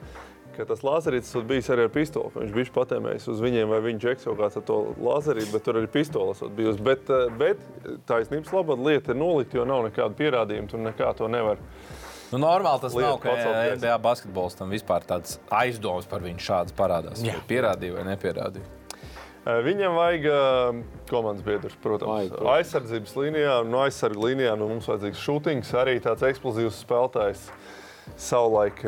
ka tas lāzerītis esot bijis arī ar pistoli. Viņš bija patēmējis uz viņiem, vai viņa džeks kaut kāds ar to lāzerīti, bet tur arī pistole esot bijusi. Bet, eh, bet taisnības labā lieta ir nolikt, jo nav nekāda pierādījuma, tur nekā to nevar. Nu, normāli tas Lieta nav, ka pacelties. NBA basketbolistam vispār tāds aizdoms par viņu šādas parādās. Jā. Vai Pierādīja vai nepierādīja. Eh, Viņam vajag komandas biedrus, protams, Vajag, protams. aizsardzības līnijā. No aizsardzības līnijā nu, mums vajadzīgs šūtings, arī tāds eksplozīvs spēlētājs. Savulaik,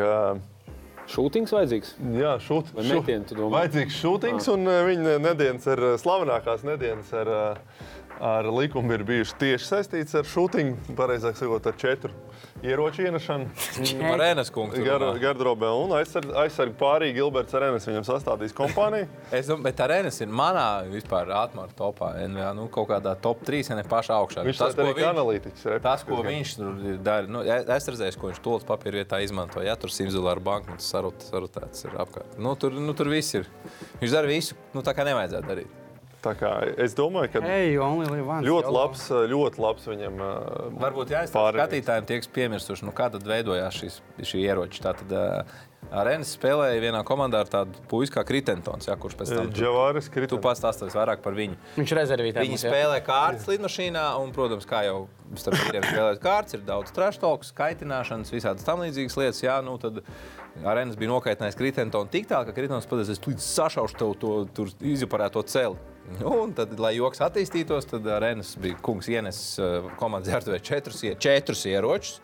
Šūtings vajadzīgs. jā, šūt, Vai metieni, tu domā? Vajadzīgs šūtings, un uh, viņa nedēļas ar uh, slavenākās nedēļas ar, ar likumu ir bijušas tieši saistītas ar šūtingu, pareizāk sakot, ar četru ieroču *laughs* Enes kungu. tu Gar, gardrobē un aizsarg, aizsarg pārī Gilberts Arenas viņam sastādīs kompāniju. *laughs* Es domāju, bet Arēnas ir manā vispār atmāra topā. NBA, nu, kaut kādā top 3, ja ne pašā augšā. Viņš tas arī kā analītiķis. reps, Tas, ko diezgan. viņš tur darījis, nu, es redzēju, ko viņš to papīra vietā izmanto. Ja tur simzulā ar banknotes sarut, sarutēts ir apkārt. Nu, tur, nu, tur viss ir. Viņš dara visu, nu, tā kā nevajadzētu darīt. Tā kā es domāju, ka Hey, ļoti labs, ļoti labs viņam. uh, Varbūt jāizsaka skatītājiem, tie, kas piemirsuši, nu, kā tad veidojās šis, šī ieroča. Tātad uh, Arēnas spēlēja vienā komandā ar tādu puisi kā Kritentons, ja, kurš pēc tam tu, Džavāris tu Kritis. pats stāstīsi vairāk par viņu. Viņš rezervītē. Viņi spēlē kārtas lidmašīnā, un, protams, kā jau starp citiem spēlēt kārtas, ir daudz trashtalks, kaitināšanas, visādas tam līdzīgas lietas. Jā, nu, tad arēnas bija nokaitinājis Kritentonu tik tālu, ka Kritentons pateica, es tūlīt sašaušu tev to tur izjuparēto celi. Nu, un tad, lai joks attīstītos, tad arēnas bija kungs ienesis komandas ģērbtuvē četrus, četrus ieročus.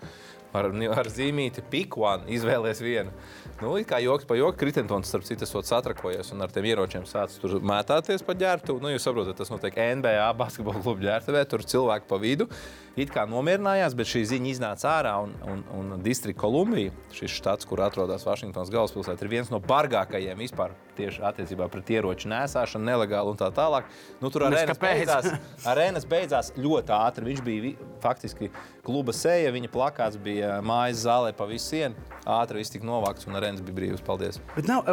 Ar, ar zīmīti pick one, izvēlēties vienu. Nu, kā joks pa joku, Kritentons, starp citu, esot satrakojies un ar tiem ieročiem sācis tur mētāties pa ģērbtuvi. Nu, jūs saprotat, tas notiek NBA basketbola klubu ģērbtuvē, tur cilvēki pa vidu. It kā nomierinājās, bet šī ziņa iznāca ārā un, un, un Distrikta Kolumbija, šis štats, kur atrodas Vašingtonas galvaspilsēta, ir viens no bargākajiem vispār tieši attiecībā pret ieroču nēsāšanu, nelegāli un tā tālāk. Nu, tur arēnas beidzās, arēnas beidzās ļoti ātri. Viņš bija faktiski kluba seja, viņa plakāts bija mājas zālē pa visu sienu. Ātri viss tika novākts un arēnas bija brīvs. Paldies! Bet nav,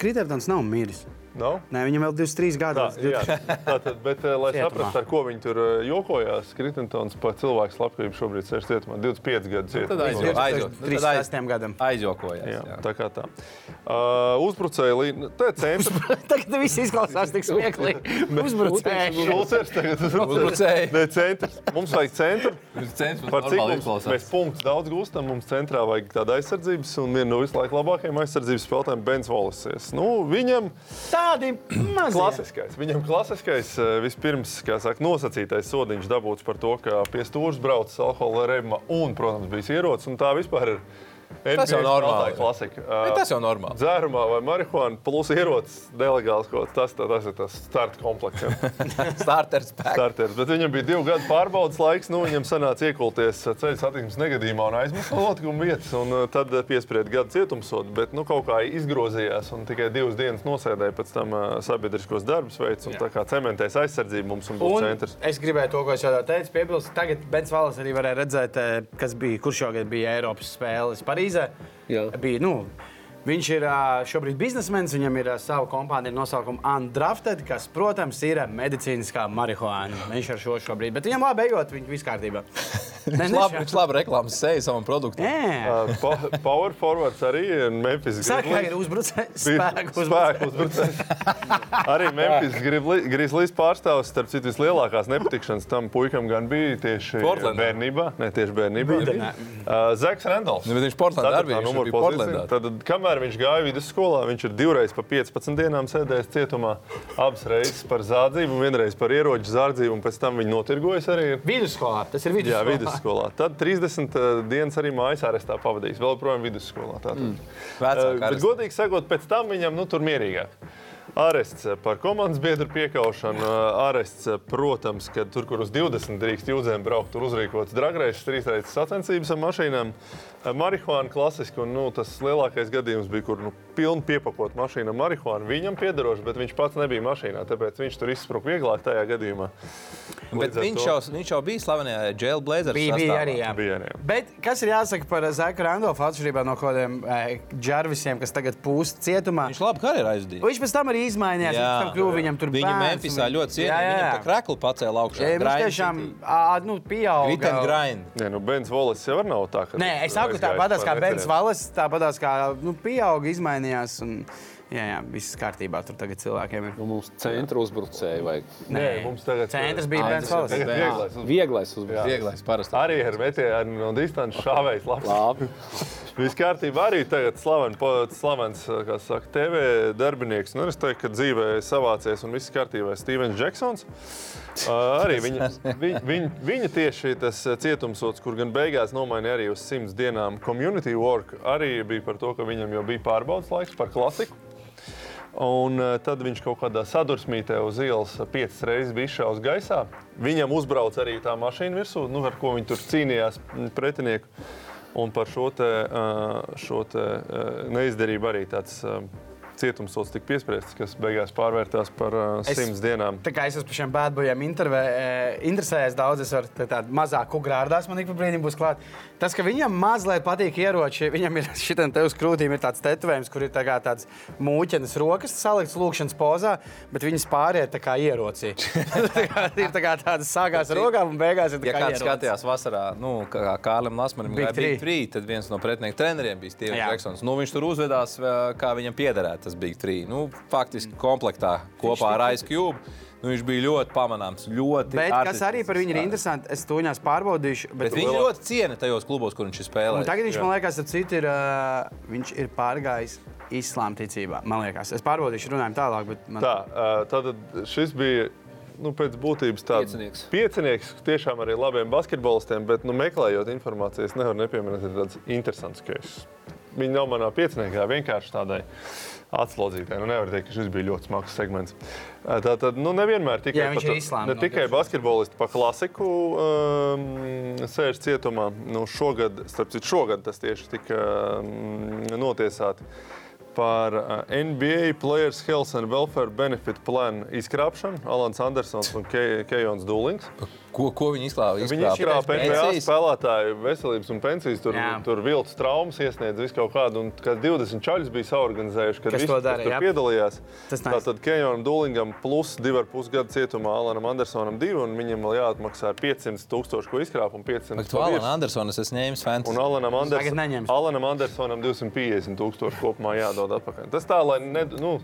Kritērdons nav miris. Nav? Nē, viņam vēl 23 Tā, gadi. tātad, bet, eh, lai saprastu, ar ko viņi tur eh, jokojās, Kritintons par cilvēku slepkavību šobrīd sēž cietumā 25 gadus. Nu, tad aiz- 36 gadam. Aizjokojās. Jā, jā. tā kā tā. Uh, uzbrucēji, tā ir centra. *laughs* Tagad viss izklausās tik smieklīgi. *laughs* Uzbrucēji. Šulcers tagad Uzbrucēji. Nē, centrs. Mums vajag centru. Centrs Par cik mums, izklausās. mēs punktus daudz gūstam, mums centrā vajag tādu aizsardzības, un viena no visu laiku labākajiem aizsardzības spēlētājiem - Bens Volises. Nu, viņam Tādi mazi. klasiskais, viņam klasiskais eh, vispirms, kā saka, nosacītais sodiņš dabūts par to, ka pie stūra brauc alkohola rebma un, protams, bija ierocis, un tā vispār ir. Tas jau NBA normāli. Klasika. Bet tas jau normāli. Dzērumā vai marihuāna plus ierocis nelegāls kaut kas. Tas, tas ir tas starta komplekts. jā. *laughs* Starters starters. Bet viņam bija divu gadu pārbaudas laiks. Nu, viņam sanāca iekulties ceļu satiksmes negadījumā un aizmirst notikuma vietas. Un, uh, tad piesprieda gadu cietumsodu. Bet nu, kaut kā izgrozījās un tikai divas dienas nosēdēja pēc tam uh, sabiedriskos darbus veids. Un, tā kā cementēs aizsardzību mums un būs Un centrs. es gribēju to, ko es jau teicu, piebilst. Tagad Bens Valas arī varēja redzēt, eh, kas bija, kurš šogad bija Eiropas spēles Parīzē. Jā. Bija, nu, viņš ir šobrīd biznesmenis, viņam ir sava kompānija ar nosaukumu Undrafted, kas, protams, ir medicīniskā marihuāna. Viņš ar šo šobrīd, bet viņam labi ejot, viņš viss kārtībā. Ne, *laughs* Viņš labi, viņš labi reklāmas seju savam produktam. Jā, Uh, pa- Power forwards arī ir Memphis. saka, Grizzlies. ir uzbrucējs, spēku uzbrucējs. Arī Memphis Grizzlies pārstāvs, starp citu, vislielākās nepatikšanas tam puikam gan bija tieši Portlandā. bērnībā. Ne tieši bērnībā. Uh, Zeks Rendals. Nu, bet viņš Portlandā arī bija. Portlandā. Tad, kamēr viņš gāja vidusskolā, viņš ir divreiz pa 15 dienām sēdējis cietumā. Abas reizes par zādzību, vienreiz par ieroču zādzību, un pēc tam viņi notirgojas arī. Vidusskolā, tas ir Jā, vidusskolā. vidusskolā. Tad 30 dienas arī mājas arestā pavadījis. Vēl joprojām vidusskolā. Mm. Vecāka Bet, arestā. godīgi sakot, pēc tam viņam nu, tur mierīgāk. Arests par komandas biedru piekaušanu. Arests, protams, ka tur, kur uz 20 drīkst jūdzēm braukt, tur uzrīkots dragreizes, trīsreizes sacensības ar mašīnām. Marihuāna klasiski, un nu, tas lielākais gadījums bija, kur nu, pilni piepakot mašīnu ar marihuānu. Viņam piederoši, bet viņš pats nebija mašīnā, tāpēc viņš tur izspruka vieglāk tajā gadījumā. Bet viņš to jau, viņš jau bija slavenajā Jailblazers. Bija, bija arī. Jā. bija arī. Bet kas ir jāsaka par Zeku Randolfu atšķirībā no kādiem eh, džarvisiem, kas tagad pūst cietumā? Viņš labi karjeru aizdīja. Viņš pēc tam arī izmainījās. Jā. Viņš tam kļuva viņam tur Viņa bērns, Memphisā un- ļoti cienīja. Viņam tā kreklu pacēla augšā. Jā, Viņš tiešām ā, nu, pieauga. Grit and grind. Nē, nu, Bens Volis jau nav tā. Nē, es saku, tāpatās kā Bens. Valas, tāpatās kā nu, pieauga, izmainījās. Un, jā, jā, viss kārtībā. Tur tagad cilvēkiem ir. Nu, mums centra uzbrucēji vajag. Nē, mums tagad centrs bija Ā, Bens Valas. Vieglais Vieglais uzbrucējs. Vieglais, parasti. Arī ar metienu no distances šāvējs. labs. Labi. *laughs* Viss kārtībā arī tagad slaven, po- slavens kā saka, TV darbinieks. Nu, es teiktu, ka dzīvē savācies un viss kārtībā. Stevens Džeksons. Arī viņa, *laughs* viņa, viņa, viņa tieši tas cietumsots, kur gan beigās nomainīja arī uz simts dienām community work, arī bija par to, ka viņam jau bija pārbaudas laiks par klasiku. Un uh, tad viņš kaut kādā sadursmītē uz ielas piecas reizes bija izšāvis gaisā. Viņam uzbrauca arī tā mašīna virsū, nu, ar ko viņi tur cīnījās mm, pretinieku. Un par šo, te, uh, šo te, neizdarību arī tāds cietumsots tika piespriests, kas beigās pārvērtās par uh, Es- simts dienām. Tā kā es esmu par šiem bēdbojiem interesējies daudz, es varu tā- tādu mazāku grārdās, man ik pa brīdim būs klāt. Tas, ka viņam mazliet patīk ieroči, viņam ir *laughs* šitam te uz krūtīm ir tāds tetovējums, kur ir tā tāds mūķenes rokas salikts lūkšanas pozā, bet viņas pāriet tā kā ierocī. *laughs* *laughs* Ir tā kā tādas sākās ar rokām un beigās ir tā Ja kā kāds ierocis. skatījās vasarā, nu, kā Kārlim Lasmanim bija Three. Big Three, tad viens no pretinieku treneriem bija Stevens Jā. Džeksons. Nu, viņš tur uzvedās, eh, kā viņam piederētu tas Big Three. Nu, faktiski komplektā kopā ar Ice Cube. Nu, viņš bija ļoti pamanāms, ļoti Bet kas arī par viņu ir interesanti, es to viņās pārbaudīšu. Bet viņš ļoti ciena tajos klubos, kur viņš ir Un spēlējis. tagad viņš, man liekas, citu ir, uh, viņš ir pārgājis islāma ticībā. Man liekas, es pārbaudīšu, runājam tālāk. Bet man... Tā, uh, tad šis bija. Nu, pēc būtības tāds Piecinieks. piecinieks, tiešām arī labiem basketbolistiem, bet, nu, meklējot informāciju, es nevaru nepieminēt, ir tāds interesants Viņi nav manā pieciniekā, vienkārši tādai atslodzītai. Nu, nevar teikt, ka šis bija ļoti smags segments. Tā tad, nu, nevienmēr tikai, Jā, viņš pa ir to- islāma ne tikai noteikti. basketbolisti pa klasiku um, sēž cietumā. Nu, šogad, starp citu, šogad tas tieši tika um, notiesāti. par NBA Players Health and Welfare Benefit Plan izkrāpšanu. Alans Andersons un Ke- Kejons Dūlings. Ko, ko viņi izklāja? Viņi izkrāpa NBA spēlētāju veselības un pensijas. Tur, Jā. tur viltus traumas iesniedz visu kaut kādu. Un kad 20 čaļus bija saorganizējuši, kad dara, tur jā. piedalījās. Tas nice. Tātad Kejonam Dūlingam plus 2,5 gadu cietumā Alanam Andersonam 2 un viņam vēl jāatmaksā 500 tūkstoši, ko izkrāpa un 500 Bet tu Alana Andersona es ņēmis fantasy. Un Alanam, Anders. Alanam Andersonam 250 tūkstoši kopumā jādod atpakaļ. Tas tā, lai, ne, nu,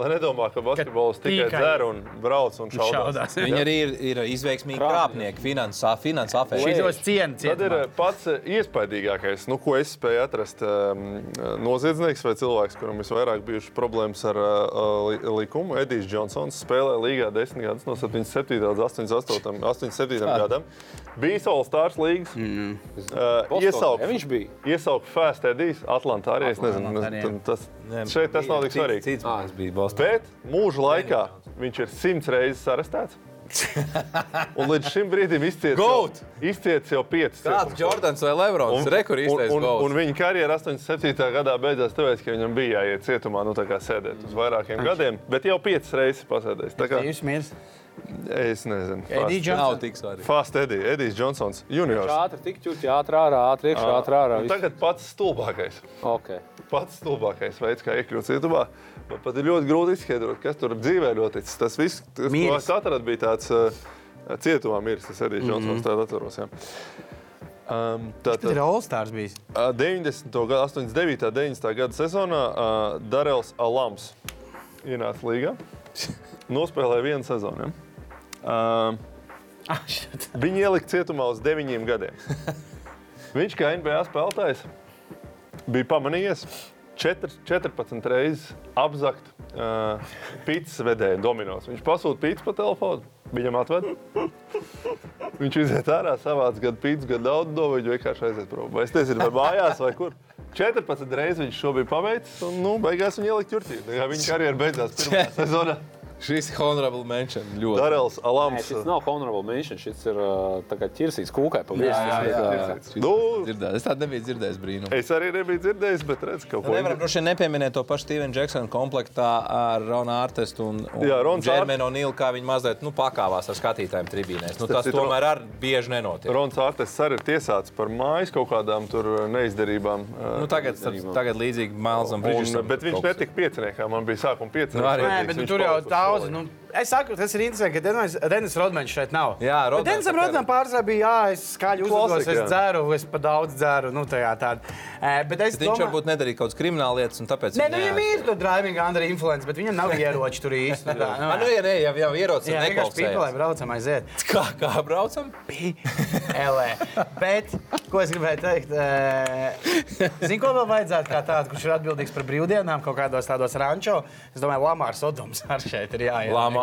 lai nedomā, ka basketbols tikai tikai dzer un brauc un šaudās. šaudās. Viņi arī ir, ir izveiksmīgi krāpnieki, finansā, finanses afēri. Šitos cienu Tad ir eh, pats eh, iespaidīgākais, nu, ko es spēju atrast. Um, noziedznieks vai cilvēks, kuram visvairāk bijušas problēmas ar uh, li- likumu. Edijs Džonsons spēlēja līgā 10 gadus, no 77. līdz 88. 87. gadam. Bija All Stars līgas. Mm. Uh, iesaukt, Ja viņš bija. iesaukt Fast Edijs, Atlantā arī. Es nezinu, tas, šeit tas nav tik svarīgi. Cits mākslinieks bija Bostonā. Bet mūža laikā viņš ir simts reizes arestēts. *laughs* Un līdz šim brīdim izcietis Goat! izcietis jau piecas. Kāds. Jordans vai Lebrons? Rekur un, izteicis un, un gols. viņa karjera 87. gadā beidzās, tāpēc, ka viņam bija jāiet cietumā, nu, tā kā sēdēt uz vairākiem gadiem, bet jau piecas reizes pasēdējis. Tā kā Jūs mirs. es nezinu. Edijs Džonsons. Fast Eddie, Edijs Džonsons, juniors. Ātri tik ķūti, ātri ārā, ātri iekšā, ātri ārā. Un Tagad pats stulbākais. Okay. Pats stulbākais veids, kā iekļūt cietumā. Man pat ir ļoti grūti izskaidrot, kas tur dzīvē noticis. Tas viss, kas es atradu, bija tāds uh, cietumā miris. Tas Edijs Mhm. Džonsons, tādu atceros. jā. Um, Tad tātad, ir Stars bijis. Ā, 90. gada, 89. un 90. gada sezonā uh, Darels Alams ienāca līgā. Nospēlēja vienu sezonu. Ja? *laughs* Uh, Ah, shit. Viņu ielika cietumā uz deviņiem gadiem. *laughs* Viņš kā NBA spēlētājs bija pamanījies 4, 14 reizes apzakt uh, pīcis vedēju dominos. Viņš pasūta pīcis pa telefonu, viņam atved. Viņš iziet ārā, savāc gadu pīcis, gadu daudz domu, viņš vienkārši aiziet prom. Vai es nezinu, vai mājās vai kur. 14 reizes viņš šo bija paveicis, un nu, beigās viņa. Tā kā Viņa karjera beidzās pirmā *laughs* sezonā. Šis ir honorable mention. Ļoti. Darels Nē, Alams. šis nav honorable mention, šis ir uh, tā kā ķirsīts kūkai pa virsmu. Jā, jā, jā. Nu, Dzirdēt. Es tādu nebiju dzirdējis brīnumu. Es arī nebiju dzirdējis, bet redzu, ka kaut ko Nevaram droši vien nepieminēt to pašu Stevenu Džeksonu komplektā ar Ronu Artestu un, un Jā, Rons Džermenu Nīlu, kā viņi mazliet nu, pakāvās ar skatītājiem tribīnēs. Nu, Tas tomēr ar bieži nenotiek. Rons Artes arī ir tiesāts par mājas kaut kādām tur neizdarībām. Nu, tagad, tagad līdzīgi Mailsam un, Bridgesam. bet viņš netika pieciniekā. Man bija sākuma piecinieks. Nu, arī. Nē, bet nu, tur jau daudz. Nu, es saku, tas ir interesanti, ka Denis, Rodmans šeit nav. Jā, Rodmans Denisam Rodmanam pārsvarā bija, jā, es skaļi Klasika, es jā. dzeru, es pa daudz dzeru. Nu, tajā tāda. Bet es Bet viņš domāju, varbūt nedarīja kaut kādas krimināla lietas, un tāpēc Nē, viņš nu, viņam ir to driving under influence, bet viņam nav ieroči tur īsti. *laughs* Nu, tā, nu, Ah, nu, ja, nē, jau, jau ierocis Jā, vienkārši pīpelē neklausās. braucam aiziet. Kā, kā braucam? Elē. Bet, ko es gribēju teikt, zinu, ko vēl vajadzētu kā tādu, kurš ir atbildīgs par brīvdienām kaut kādos tādos rančo. Es domāju, Lamārs Odoms ar šeit ir jāiet. Lāmā,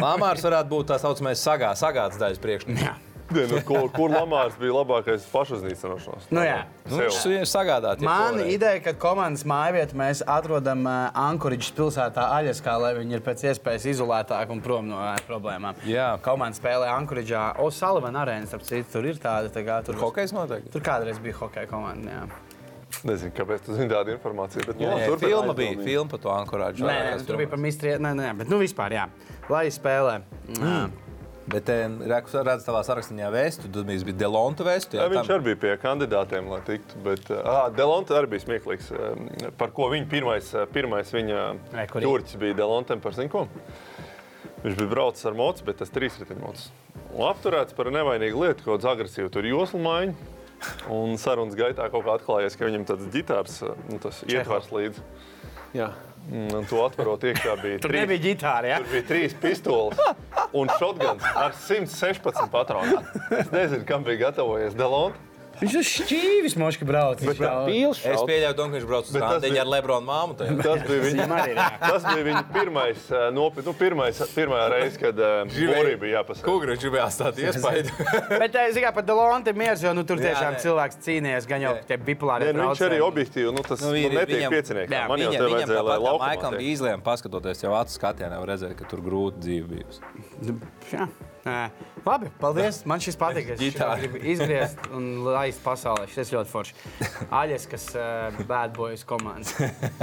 Lāmārs *laughs* varētu būt tā saucamais sagā, sagāds daļas priekšnieks. Ne, nu, kur, kur Lamārs bija labākais pašuznīcināšanās? Nu, jā. Nu, viņš ir sagādāts. Man ideja, ka komandas mājvietu mēs atrodam uh, Ankuriģis pilsētā Aļaskā, lai viņi ir pēc iespējas izolētāki un prom no uh, problēmām. Jā. Komanda spēlē Ankuriģā. O'Sullivan arēna, starp citu, tur ir tāda. Tā kā, tur, Hokejs noteikti. tur kādreiz bija hokeja komanda. Jā. Nezinu, kāpēc tu zini tādu informāciju. Bet, nu, Jā, labi, turpiniet. filma bija. Filma par to ankorāžu. Nē, nē, tur bija par mistriem. Nē, nē, bet nu vispār, jā. Lai spēlē. Mm. Bet Rekus redz savā sarakstā vēstu, tad bija Delonta vēstu. Jā, viņš arī bija pie kandidātiem, lai tiktu. Bet uh, Delonte arī bija smieklīgs. Par ko viņa pirmais, uh, pirmais viņa turķis bija Delontem par zinko. Viņš bija braucis ar mocu, bet tas trīsriteņmocis. Un apturēts par nevainīgu lietu, kaut kādu agresīvu tur joslu maiņu. Un sarunas gaitā kaut kā atklājās, ka viņam tāds ģitārs, uh, nu, tas ietvars līdzi. Jā. Un to atverot iekšā bija Tur trīs- nebija ģitāra. Ja? Tur bija trīs pistoles un šotguns ar 116 patroniem. Es nezinu, kam bija gatavojies Delonte. Viņš uz šķīvis moški brauc. Viņš brauc. Pīls Es pieļauju, ka viņš brauc uz Bet bija- ar Lebronu māmu. Tas bija viņa, ir. jā. tas bija viņa pirmais, eh, nopiet, nu, pirmais, pirmā reize, kad Borī bija jāpasaka. Kūgra viņš gribēja atstāt *laughs* iespēju. *laughs* Bet, eh, zināmā mērā, par Delonte miers, jo nu, tur Jā, tiešām nē. cilvēks cīnījās, gan jau Jā. tie bipolāri. Nu, viņš arī objektīvi, nu, tas Nu, nu, ir- netiek viņam- piecinieks. Jā, Man jau Viņam, te viņam vajadzēja, lai laukumā Maikam izlēma paskatoties jau acu skatienā, redzēt, ka tur grūti dzīve bijusi. Nē. Labi, paldies. Man šis patīk. Es gribu izgriezt un laist pasaulē. Šis ļoti forši. Aļas, kas uh, bad boys komandas.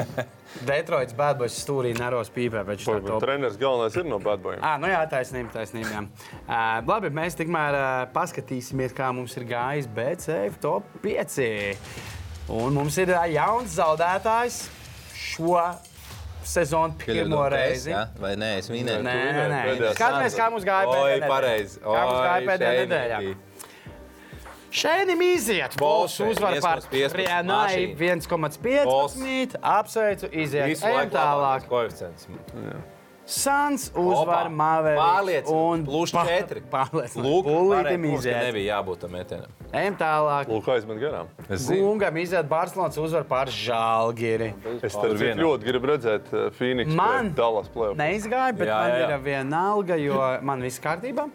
*laughs* Detroits bad boys stūrī neros pīpē, treneris galvenais ir no bad boyiem. Ah, nu jā, taisnība, taisnība. Jā. Uh, labi, mēs tikmēr uh, paskatīsimies, kā mums ir gājis BCF top 5. Un mums ir uh, jauns zaudētājs šo sezonu pirmo reizi. Ja? Vai nē, es minēju. Nē, nē, Skatāmies, kā mums gāja pēdējā nedēļā. pareizi. Kā mums gāja pēdējā nedēļā? Šeit iziet. Bols uzvar par 1,15 Rienai mašīna. 1,15. Apsveicu, iziet. Visu Ejam laiku tālāk. koeficients. Sans uzvar Pulītim pareizi, mums, ka iziet. nebija jābūt tam metienam. Ejam tālāk. Lūk, aizmet garām. Gungam iziet Barcelonas uzvar par Žalgiri. Es Tur tur vienā. ļoti gribu redzēt uh, Phoenix Man Dallas plēsoņu. neizgāja, bet Jā, man jā, ir viena alga, jo man viss kārtībā.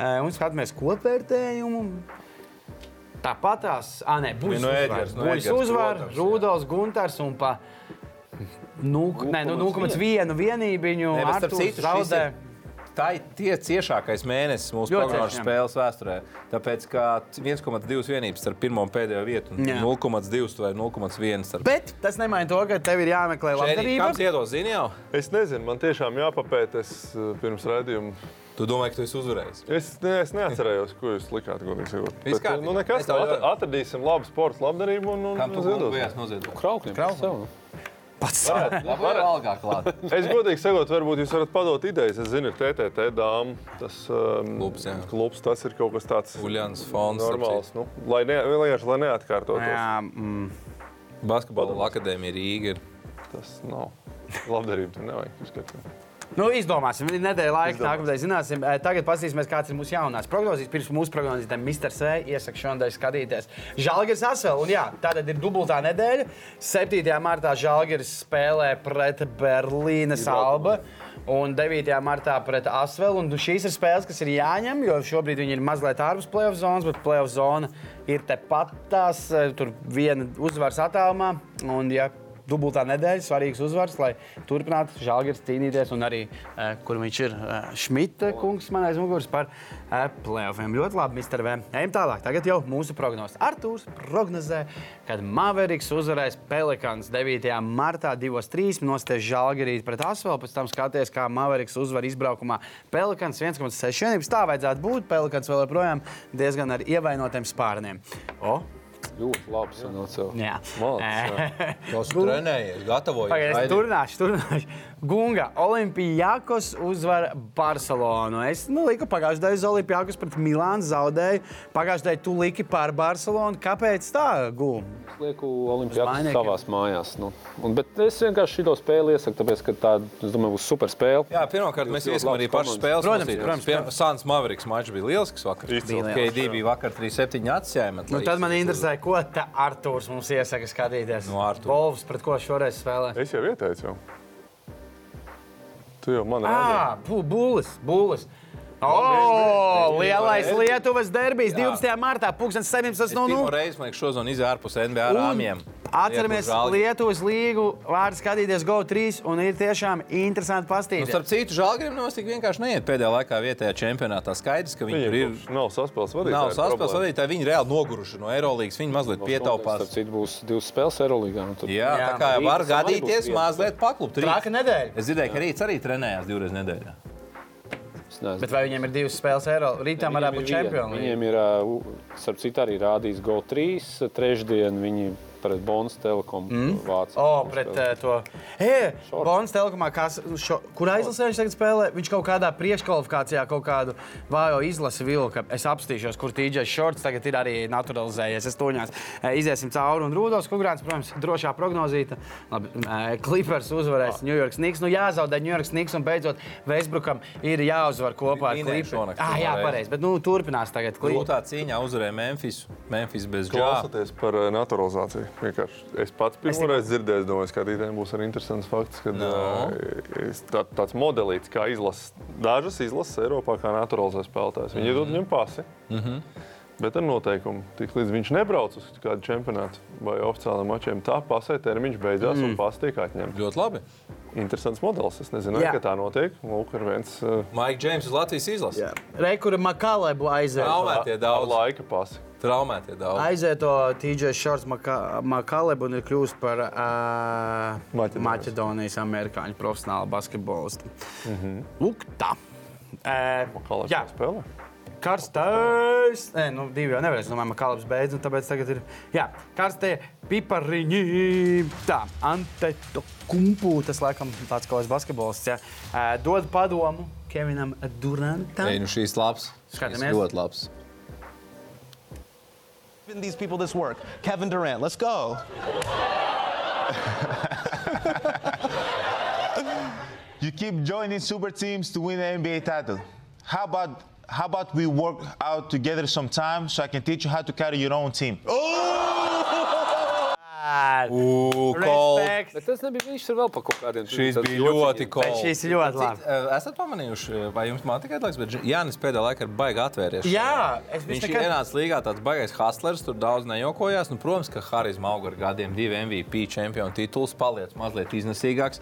Eh, Un skatāmies kopvērtējumu. Tāpat tās, ah, nē, būs Nu, Edgars, nu, Būs uzvar. Rudolfs Gunters un pa 0,1 vienībiņu Nē, bet starp Artūrs citu, šis zaudē. Tā ir tie ciešākais mēnesis mūsu prognožu spēles vēsturē. Tāpēc, ka 1,2 vienības starp pirmo un pēdējo vietu, un Jā. 0,2 vai 0,1 starp Bet tas nemaina to, ka tev ir jāmeklē labdarība. Kāds iedos, zini jau? Es nezinu, man tiešām jāpapēta. Es uh, pirms raidījuma. Tu domā, ka tu esi uzvarējis? Es, ne, es neatcerējos, ko jūs likāt. Bet, uh, Nu, nekas, at, atradīsim labu sporta labdarību un, un Kam tu ziedosim. bijās noziedot? Kraukļiem. Kraukļiem. Pats. Klāt. *laughs* Es godīgi sakot, varbūt jūs varat padot idejas. Es zinu, ir TTT dāmas. Tas um, Klubs, jā. klubs, tas ir kaut kas tāds Uljans fonds. normāls. Nu, lai, ne, vienkārši, lai neatkārtotos. Jā, mm. Basketbola akadēmija Rīga ir. Tas nav. Labdarība tur nevajag uzskatīt. Nu, izdomāsim, nedēļa laika, nākamais zināsim. Eh, Tagad paskatīsimies, kāds ir mūsu jaunās prognozes. Pirms mūsu prognozēm Mr. C. iesaku šodien skatīties. Žalgiris Asvel, un jā, tātad ir dubultā nedēļa. 7. martā Žalgiris spēlē pret Berlīnes Alba. Un 9. martā pret Asvelu. Un šīs ir spēles, kas ir jāņem, jo šobrīd viņi ir mazliet ārpus playoff zonas, bet playoff zona ir tepat tās. eh, Tur viena uzvaras attālumā. Un, ja dubultā nedēļa, svarīgs uzvars, lai turpinātu Žalgiris cīnīties. Un arī, eh, kur viņš ir, eh, Šmita kungs man aiz muguras par eh, playoffiem. Ļoti labi, Mr. V. Ejam tālāk. Tagad jau mūsu prognozes. Artūrs prognozē, kad Maveriks uzvarēs Pelikans 9. martā 2-3 nostēs Žalgirīt pret Asvelu. Pēc tam skaties, kā Maveriks uzvar izbraukumā Pelikans 1,6 vienības. Tā vajadzētu būt. Pelikans vēl joprojām diezgan ar ievainotiem spārniem. O, Ļoti labi sanāca. jā. Malacis, Eh, Tas trenējies, gatavojies. Pagaidiet, es Raidi. Gunga, Olimpijākos uzvar Barcelonu. Es nu, liku pagājušajā uz Olimpijākos pret Milānu zaudēju. Pagājušajā gadā tu liki pār Barcelonu. Kāpēc tā, Gunga? Es lieku Olimpijākus mainiekiem. savās mājās. Nu. Un, bet es vienkārši šo spēli iesaku, tāpēc, ka tā, es domāju, būs super spēle. Jā, pirmkārt, mēs Jūs ļoti iesim arī pašu spēles. Protams, protams, protams. Sāns Maveriks mačs bija lielisks vakar. KD bija vakar 3-7 atsjēma. Nu, tad man interesē, ko tā Arthurs mums iesaka skatīties. Nu, Arturs. Volvs, pret ko šoreiz spēlē? Es jau ieteicu. Jau. Tu jau man Ah, pu- Bulis, bulis. O, lielais Lietuvas derbijs 12. martā, 17. Nu, no nu. reizi man liekas, šodien izjāra ārpus NBA rāmjiem. Atceramies. Lietuvas līgu vārdu skatīties GO3, un ir tiešām interesanti Nu, pastīties. starp citu, Žalgirim nemaz tik vienkārši neiet pēdējā laikā vietējā čempionātā. Skaidrs, ka viņi tur ir. Nav saspēles vadītāji. Nav saspēles vadītāji, viņi reāli noguruši no Eirolandes. Viņi mazliet Starp pietaupās. citu, būs divas spēles Eirolandā. un tad- Jā, Jā, tā kā var gadīties mazliet paklupt. Rīts. Trāka nedēļa. Es dzirdēju, ka Rīts arī trenējās divreiz nedēļā. Nezinu. Bet vai viņiem ir divas spēles Eiro? Rītā varētu būt čempioni. Viņiem ir, starp citu, arī rādījis GO3. Trešdien viņi pret Bonas telekomu mm. Vācijā. O, pret uh, to. E, Bonas telekomā, kas, šo, kur aizlasē viņš tagad spēlē, viņš kaut kādā priekškvalifikācijā kaut kādu vājo izlasi vilka. Es apstīšos, kur TJ Shorts tagad ir arī naturalizējies. Es toņās iziesim cauri un Rūdos Kugrāns, protams, drošā prognozīta. Labi, Clippers uzvarēs New York Knicks. Nu jāzaudē New York Knicks un beidzot Westbrookam ir jāuzvar kopā ar Clippers. Ah, jā, pareizi, bet nu turpinās tagad. Clippers. Grūtā cīņā uzvarēja Memphis. Memphis bez džā. Klausoties par naturalizāciju. Vienkārši Es pats pirmo reizi dzirdēju, domāju, ka skatītājiem būs arī interesants fakts, ka No. uh, tā, tāds modelīts, kā izlases, dažas izlases Eiropā, kā naturalizē spēlētājs. Viņi iedod viņam pasi. Bet ar noteikumu, tik līdz viņš nebrauc uz kādu čempionātu vai oficiāliem mačiem, tā pasē termiņš beidzās un pasi tiek atņemts. Ļoti labi. interesants modelis. Es nezinu, ka tā notiek. Lūk, ir viens uh, Maiks Džeims uz Latvijas izlases. Rekura Makalebu aiziet. Traumētie ar daudz. laika pasi. Traumētie daudz. Aiziet to TJ Shorts Maka- Makalebu un ir kļūst par uh, Maķedonijas. Maķedonijas amerikāņu profesionālu basketbolistu. Mm -hmm. Lūk, tā. Uh, lai jā, spēlē? karstais. Nē, nu, divi jau nevarēs. Domāju, ka kalps beidz, un tāpēc tagad ir. Jā, karstie pipariņi. Tā, Anteto kumpu. Tas, laikam, tāds kā basketbolists. Jā. Uh, dod padomu Kevinam Durantam. Ei, nu šīs labs. Skatāmies. Ļoti labs. These people this work. Kevin Durant, let's go. *laughs* you keep joining super teams to win the NBA title. How about how about we work out together sometime so I can teach you how to carry your own team? Ugh, Kol. Respekt. Bet tas nebija viņš tur vēl par kaut kādiem. Šīs bija ļoti jociņiem. kol. Bet šīs ir ļoti labi. Esat pamanījuši, vai jums man tikai liekas, bet Jānis pēdējā laikā ir baigi atvērties. Jā, es Viņš nekad- ienāca līgā tāds baigais hustlers, tur daudz nejokojās. Nu, protams, ka Harijs Mauga ar gadiem divi MVP čempionu tituls paliec mazliet iznesīgāks.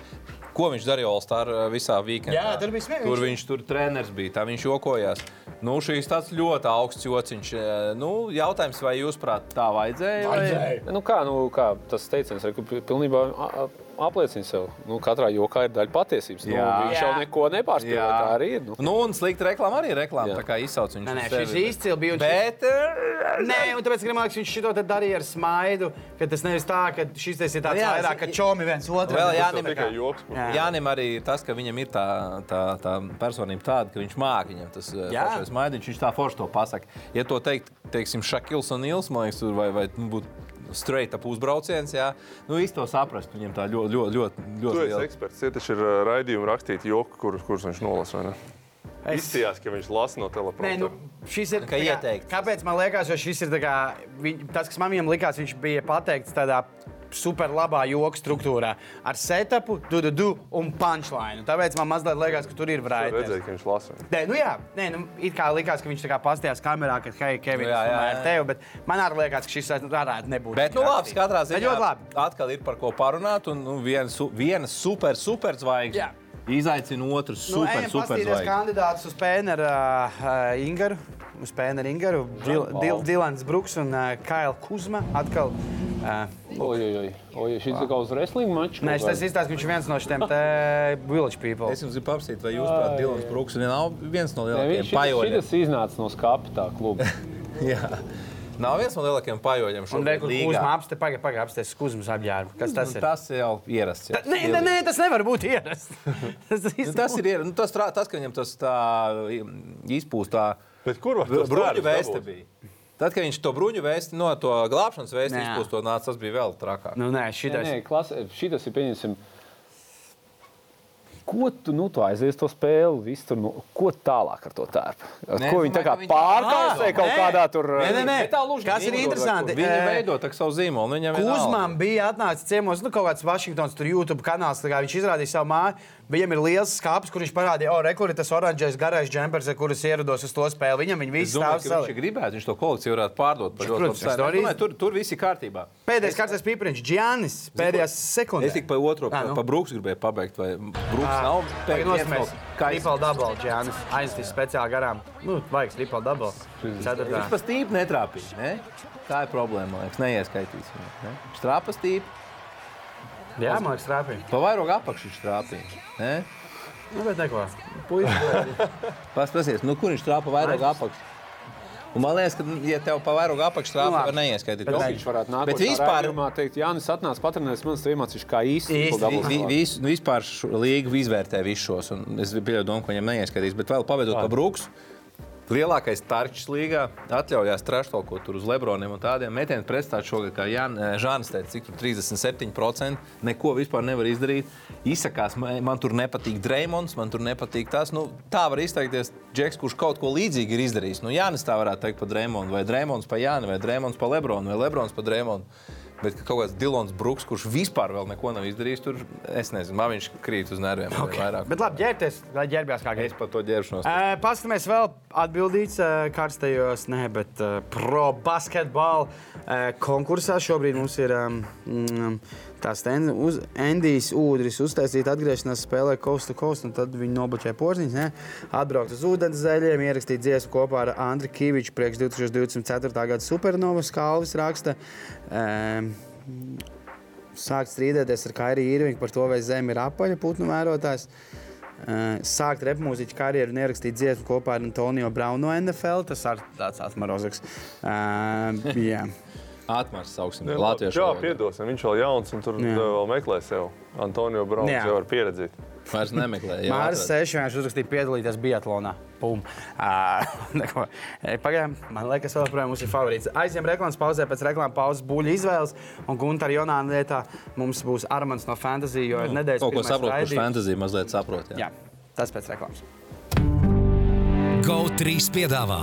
Ko viņš darīja All-Star visā weekendā? Jā, tur bija smieklīgi. Tur viņš tur treneris bija, tā viņš jokojās. Nu, šīs tāds ļoti augsts jociņš. Eh, Nu, jautājums, vai jūs prāt tā vajadzēja? vai- Nu, kā, nu, kā tas teiciens, ka pi- pilnībā a- a- apliecina sev. Nu, katrā jokā ir daļa patiesības. Nu, viņš jau neko nepārspēlē. Tā arī ir. Nu. Nu, un slikta reklāma arī ir reklāma. Jā. Tā kā izsauc viņu. Nē, nē, šis izcili bija. un šis- Bet, eh, Nē, un tāpēc gribam, ka viņš šito darīja ar smaidu. Ka tas nevis tā, ka šis ir tāds Jā, vairāk, ka čomi viens otru. Vēl Jānim, tikai joks. Jā. Jānim arī ir tas, ka viņam ir tā, tā, tā personība tāda, ka viņš māca viņam tas Jā. foršais maidiņš, viņš tā forši to pasaka. Ja to teikt, teiksim, Šakils un Nils, man liekas, vai, vai nu, būtu straight up uzbrauciens, jā, nu īsti to saprast, viņam tā ļoti, ļoti, ļoti, ļoti esi liela. eksperts. Tie taču ir raidījumi rakstīt joku, kurus kur viņš nolasa. vai ne? Es- Izstījās, ka viņš lasa no Nē, teleprota. nu, šis ir Kā kā- ieteikts. Kāpēc man liekas, jo šis ir tā kā, viņ, tas, kas man viņam likās, viņš bija pateikts tādā super labā joku struktūrā ar setupu, du, du, du un punchline. Tāpēc man mazliet liekas, ka tur ir Redzēju, varētu. ka viņš lasa. Nē, nu jā, nē, nu, it kā likās, ka viņš tā kā pastījās kamerā, ka, hei, Kevin, Nu jā, jā, jā. ar tevi, bet man arī liekas, ka šis varētu nebūt. Bet, nu, labi, katrā Bet ziņā ļoti labi. atkal ir par ko parunāt, un nu, viena, su, viena super, super zvaigzne Jā. Izaicina otru Nu, super, ejam super paskatīties zvaigzni. kandidātus uz Pēneru uh, Ingaru. Uz Pēneru Ingaru. Dil, Dil, Dilans Bruks un uh, Kaila Kuzma. Atkal. Uh, oi. oi šis ir kaut kāds wrestling mačs. Nē, tas izstāsta, ka viņš ir viens no šiem *laughs* village people. Es jums gribu apsīt, vai jūs prāt, Dilans Brooks nav viens no lielākajiem viņš pajoļiem? šis iznāca no skapa tā kluba. *laughs* Jā. Nav viens no lielākajiem pajoļiem šobrīd rekur līgā. Kuzma apste, pagaid, pagaid, apstes Kuzmas apģērbu. Kas tas Nu, ir? tas jau ierasts. jau. Nē, nē, nē, tas nevar būt ierasts. *laughs* tas, Nu, tas ir ierasts. Nu, tas, tas, ka viņam tas tā izpūst tā Bet kur var tos bruņu vēsta bija? Tad, kad viņš to bruņu vēsti, no to glābšanas vēsti Nē. izpūst, tas bija vēl trakāk. Nu, nē, Nē, šitas. nē, klase, šitas ir pieņemsim. Ko tu, nu, tu aizies to spēli, visu tur, nu, ko tālāk ar to tērpu? Ko viņi tā kā pārkausē Ā, kaut nē. kādā tur? Nē, nē, nē. metāluži Kas ir interesanti? Viņi veido tā kā savu zīmolu. Viņam vienalga. Kuzmām bija atnācis ciemos, nu, kaut kāds Vašingtons, tur YouTube kanāls. tā kā Viņš izrādīja savu māju. Viņam ir liels skāpis, kur viņš parādīja, o, rekur ir tas oranžais garais džempers, ar kurus ierados uz to spēli. Viņam Es visi domāju, stāv ka viņš savā. gribētu, viņš to kolekciju varētu pārdot par ļoti labu cenu. Es Tur, tur viss ir kārtībā. Pēdējais kārtas pīpariņš, Džanis, pēdējās sekundēs. Es tikai par otro, Ā, pa, nu. pa Brooks gribēju pabeigt, vai Brooks nav Tagad viens nosmēs. Kā Triple double, Džanis. Aizsīs speciāli garām. Nu, vajag triple double. Ceturtā. Viņš pa stīpu netrāpīja. Ne? Tā ir problēma, liekas, neieskaitīs. viņu, Ne? Viņš trāpa stīpu, Jā, man liekas, trāpīja. pa vairogu apakšu trāpīja. Ne? Nu, bet neko. *laughs* Paskatieties, nu, kur viņš trāpa vairogu apakšu. Un man liekas, ka, ja tev pa vairogu apakšu Nu, var neieskaitīt. Bet Vēl Viņš varētu nākt. Bet vispār, teikt, Jānis atnāca patronēs, man tas iemācīja, kā īsti. Vis, nu, vispār līgu izvērtē visus šos. un Es pieļauju, domu, ka viņam neieskatīs. Bet vēl pabeidzot par Brooks. Lielākais tarčs līgā atļaujās traštalkot tur uz Lebroniem un tādiem metieniem pretstāt šogad, kā Jan, eh, Žānis teica, cik tur 37%. Neko vispār nevar izdarīt. Izsakās, man, tur nepatīk Dreimons, man tur nepatīk tas. Nu, tā var izteikties Džeks, kurš kaut ko līdzīgu ir izdarījis. Nu, Jānis tā varētu teikt par Dreimonu, vai Dreimons par Jāni, vai Dreimons par Lebronu, vai Lebrons par Dreimonu. Bet ka kaut kāds Dilons Brooks, kurš vispār vēl neko nav izdarījis, tur es nezinu, man viņš krīt uz nerviem. Okay. Bet labi, ģērbties, lai ģērbjās kā Es grib. par to ģērbšanos. Uh, Paskatāmies vēl atbildīts uh, karstajos, ne, bet uh, pro basketbola uh, konkursā šobrīd mums ir um, mm, tās uz, Endijs Udris uztaisīt atgriešanās spēlē Coast to Coast, un tad viņi nobučē porziņus, ne? atbraukt uz ūdens zeļiem, ierakstīt dziesmu kopā ar Andri Kiviču priekš 2024. gada Supernovas kalvis raksta. Um, Sākt strīdēties ar Kairiju Irvingu par to, vai zeme ir apaļa putnu vērotājs. Uh, sākt repmūziķu karjeru un ierakstīt dziesmu kopā ar Antonio Brauno no NFL. Tas ir tāds atmarozaks. Uh, yeah. Atmars, sauksim, Jā, latviešu. Jā, valodā. piedosim, viņš vēl jauns un tur Jā. vēl meklē sev. Antonio Brauns Jā. jau var pieredzēt. Vairs nemeklē. jā, Māris atrad. Seši vienkārši uzrakstīja piedalīties biatlonā. Pum. Uh, *laughs* Pagaidām, man liekas, vēl joprojām mums ir favorīts. Aizjām reklāmas pauzē, pēc reklāmas pauzes buļļu izvēles. Un Gunter Jonāna lietā mums būs Armāns no Fantasy, jo ir nedēļas Kaut ko pirmais saprot, kurš fantāzija mazliet saprot. Jā. Jā, tas pēc reklāmas. GO3 piedāvā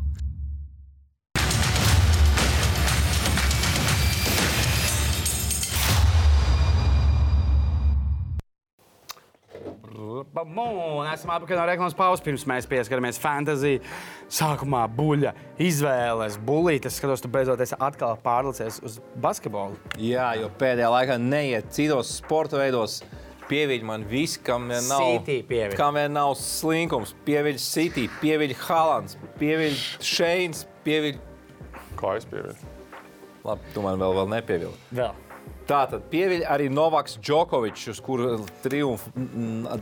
Un esam apakaļ no reklāmas pauzes. Pirms mēs pieskaramies fantāzijai, sākumā buļļa izvēles, buļļītes. Skatos, tu beidzot esi atkal pārlicies uz basketbolu. jā, jo pēdējā laikā neiet citos sporta veidos. Pieviļ man viss, kam vien nav, kam vien nav slinkums. Pieviļ City, pieviļ Hallands, pieviļ Šeins, pieviļ. Kā es pievienu? Labi, tu man vēl, vēl nepievilci. Vēl. Tātad pieviļ arī Novaks Džokovičs, uz kuru triumfu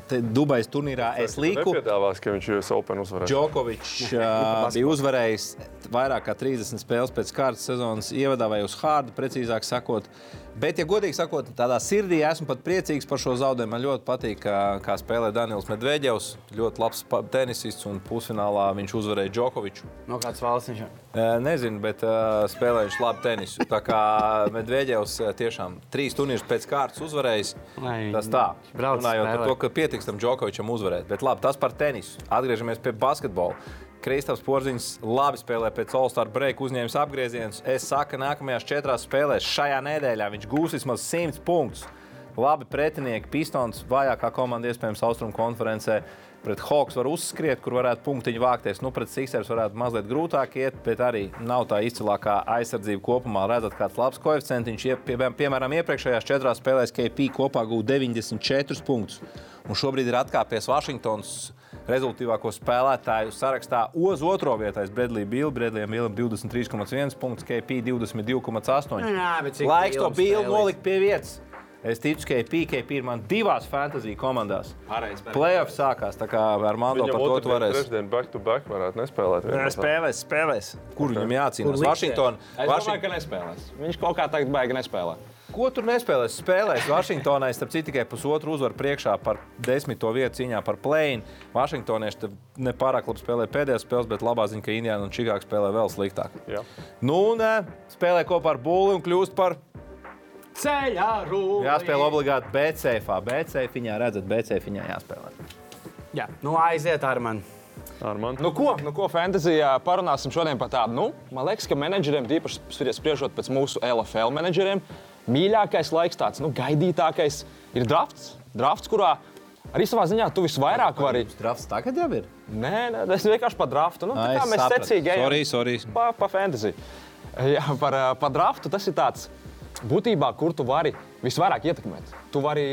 te Dubajas turnīrā es liku. Nepiedāvās, ka viņš US Open uzvarēs. Džokovičs *laughs* uh, bija uzvarējis vairāk kā 30 spēles pēc kārtas sezonas ievadā vai uz hārda, precīzāk sakot. Bet, ja godīgi sakot, tādā sirdī esmu pat priecīgs par šo zaudējumu. Man ļoti patīk, kā, kā spēlē Daniels Medvedevs. Ļoti labs tenisists un pusfinālā viņš uzvarēja Džokoviču. No kādas valsts viņš ir? Nezinu, bet uh, spēlēja viņš labi tenisu. Tā kā Medvedevs tiešām trīs turnīrus pēc kārtas uzvarējis. Lai Tas tā. Runājot par to, ka pietiks tam Džokovičam uzvarēt. Bet labi, tas par tenisu. Atgriežamies pie basketbola. Kristaps Porziņš labi spēlē pēc All-Star break, uzņēmis apgriezienus. Es saku, ka nākamajās četrās spēlēs šajā nedēļā viņš gūs vismaz 100 punktus. Labi pretinieki, Pistons, vājākā komanda iespējams Austrum konferencē. Pret Hawks var uzskriet, kur varētu punktiņu vākties. Nu, pret Sixers varētu mazliet grūtāk iet, bet arī nav tā izcilākā aizsardzība kopumā. Redzat, kāds labs koeficients. Ie, pie, piemēram, iepriekšējās četrās spēlēs KP kopā gūta 94 punktus. Un šobrīd ir atkāpies Vašingtons rezultātīvāko spēlētāju sarakstā. Uz otro vietu ir Bredlī Bills. Bredlijam Billam 23,1 punkts, KP 22,8. Jā, bet cik Laiks to spēlēs? nolikt pie vietas. Es ticu, ka PKP ir man divās fantasy komandās. Playoffs sākās, ar Mando par to otrdien, varēsi. trešdien back to back varētu nespēlēt. tā. Spēlēs, spēlēs. Kur viņam jācīnās? Vašingtonā. Es domāju, ka nespēlēs. Viņš kaut kā tagad baigi nespēlē. Ko tur nespēlēs? Spēlēs Vašingtonā, starp citu, tikai pusotru uzvaru priekšā par desmito vietu cīņā par plēnu. Vašingtonieši te nepārāk labi spēlē pēdējās spēles, bet labā ziņa, ka Indiāna un Čikāga spēlē vēl sliktāk. Jā. Nu, nē, spēlē kopā ar Bulli un kļūst par. Ceļā rūpīgi. Jāspēlē obligāti BCF. BCF viņā redzat, BCF viņā jāspēlē. Jā, nu aiziet ar mani. Nu, ko, nu, ko fantāzijā parunāsim šodien par tādu? Nu, man liekas, ka menedžeriem, tīpaši sprie- spriežot pēc mūsu LFL menedžeriem, mīļākais laiks, tāds nu, gaidītākais ir drafts. Drafts, kurā arī savā ziņā tu visvairāk vari. Drafts tagad jau ir. Nē, nē, es vienkārši par draftu. Nu, tā Ai, kā es mēs sapratu. secīgi ejam Sorry, sorry. pa, pa fantasy. Jā, par, ā, par draftu tas ir tāds būtībā, kur tu vari visvairāk ietekmēt. Tu vari,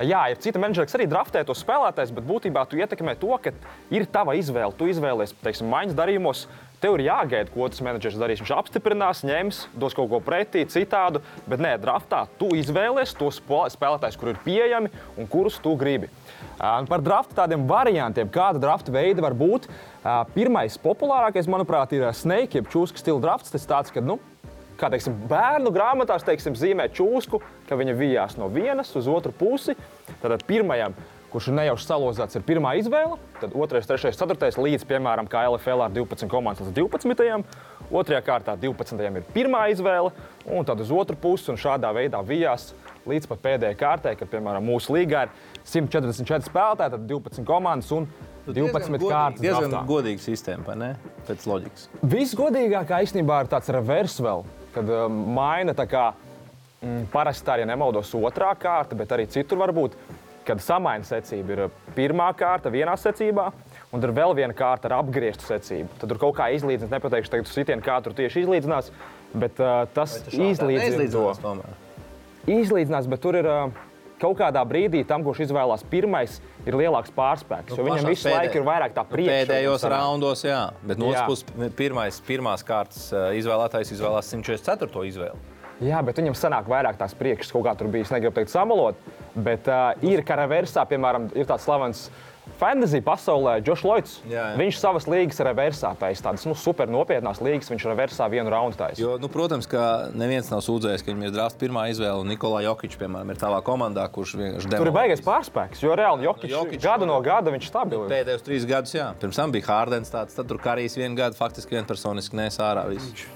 jā, ir cita menedžera, kas arī draftē tos spēlētājus, bet būtībā tu ietekmē to, ka ir tava izvēle. Tu izvēlies, teiksim, maiņas darījumos. Tev ir jāgaida, ko tas menedžers darīs. Viņš apstiprinās, ņems, dos kaut ko pretī, citādu. Bet nē, draftā tu izvēlies tos spēlētājus, kur ir pieejami un kurus tu gribi. Par draftu tādiem variantiem, kāda drafta veida var būt. Pirmais, populārākais, manuprāt, ir snake, jeb čūskas stila drafts. Tas tāds, ka, nu, kā teiksim, bērnu grāmatās teiksim, zīmē čūsku, ka viņa vijās no vienas uz otru pusi. Tad pirmajam, kurš ir nejauši salozāts, ir pirmā izvēle. Tad 2, 3, 4 līdz, piemēram, kā LFL ar 12 komandas līdz 12. Otrajā kārtā 12. ir pirmā izvēle, un tad uz otru pusi un šādā veidā vijās līdz pat pēdējai kārtai, kad, piemēram, mūsu līgā ir 144 spēlētāji, tad 12 komandas un 12 kārtas. Diezgan draftā. godīga sistēma, vai ne? Pēc loģikas. Visgodīgākā īstenībā ir tāds reverse vēl, kad uh, maina tā kā mm, parasti tā, ja nemaldos, otrā kārta, bet arī citur var būt, kad samaina secība. Ir uh, pirmā kārta vienā secībā, un ir vēl viena kārta ar apgrieztu secību. Tad tur kaut kā izlīdzinās, nepateikšu, tagad sitienu kā tur tieši izlīdzinās, bet uh, tas izlīdzinās. Izlīdzinās, bet tur ir. Uh, Kaut kādā brīdī tam, kurš izvēlās pirmais, ir lielāks pārspēks. Nu, viņam visu laiku ir vairāk tā Nu, priekšroka. Pēdējos raundos, jā. Bet no otras puses, pirmais, pirmās kārtas uh, izvēlētājs izvēlās 144. izvēli. Jā, bet viņam sanāk vairāk tās priekšas, kaut kā tur bija. Es negribu teikt, samalot, bet uh, ir karaversā, piemēram, ir tāds slavens fantasy pasaulē, Džošs Loits. Jā, jā. Viņš savas līgas reversā taisa tādas nu, super nopietnas līgas, viņš reversā vienu raundu taisa. Jo, nu, protams, ka neviens nav sūdzējis, ka viņam ir drafts pirmā izvēle. Nikolai Jokičs, piemēram, ir tavā komandā, kurš vienkārši Tur ir baigais pārspēks, jo reāli Jokic, Nu, Jokic- gada no gada viņš stabili. Pēdējos trīs gadus, jā. Pirms tam bija Hārdens, tāds, tad tur Karijs vienu gadu faktiski vienpersoniski nes ārā. Visu.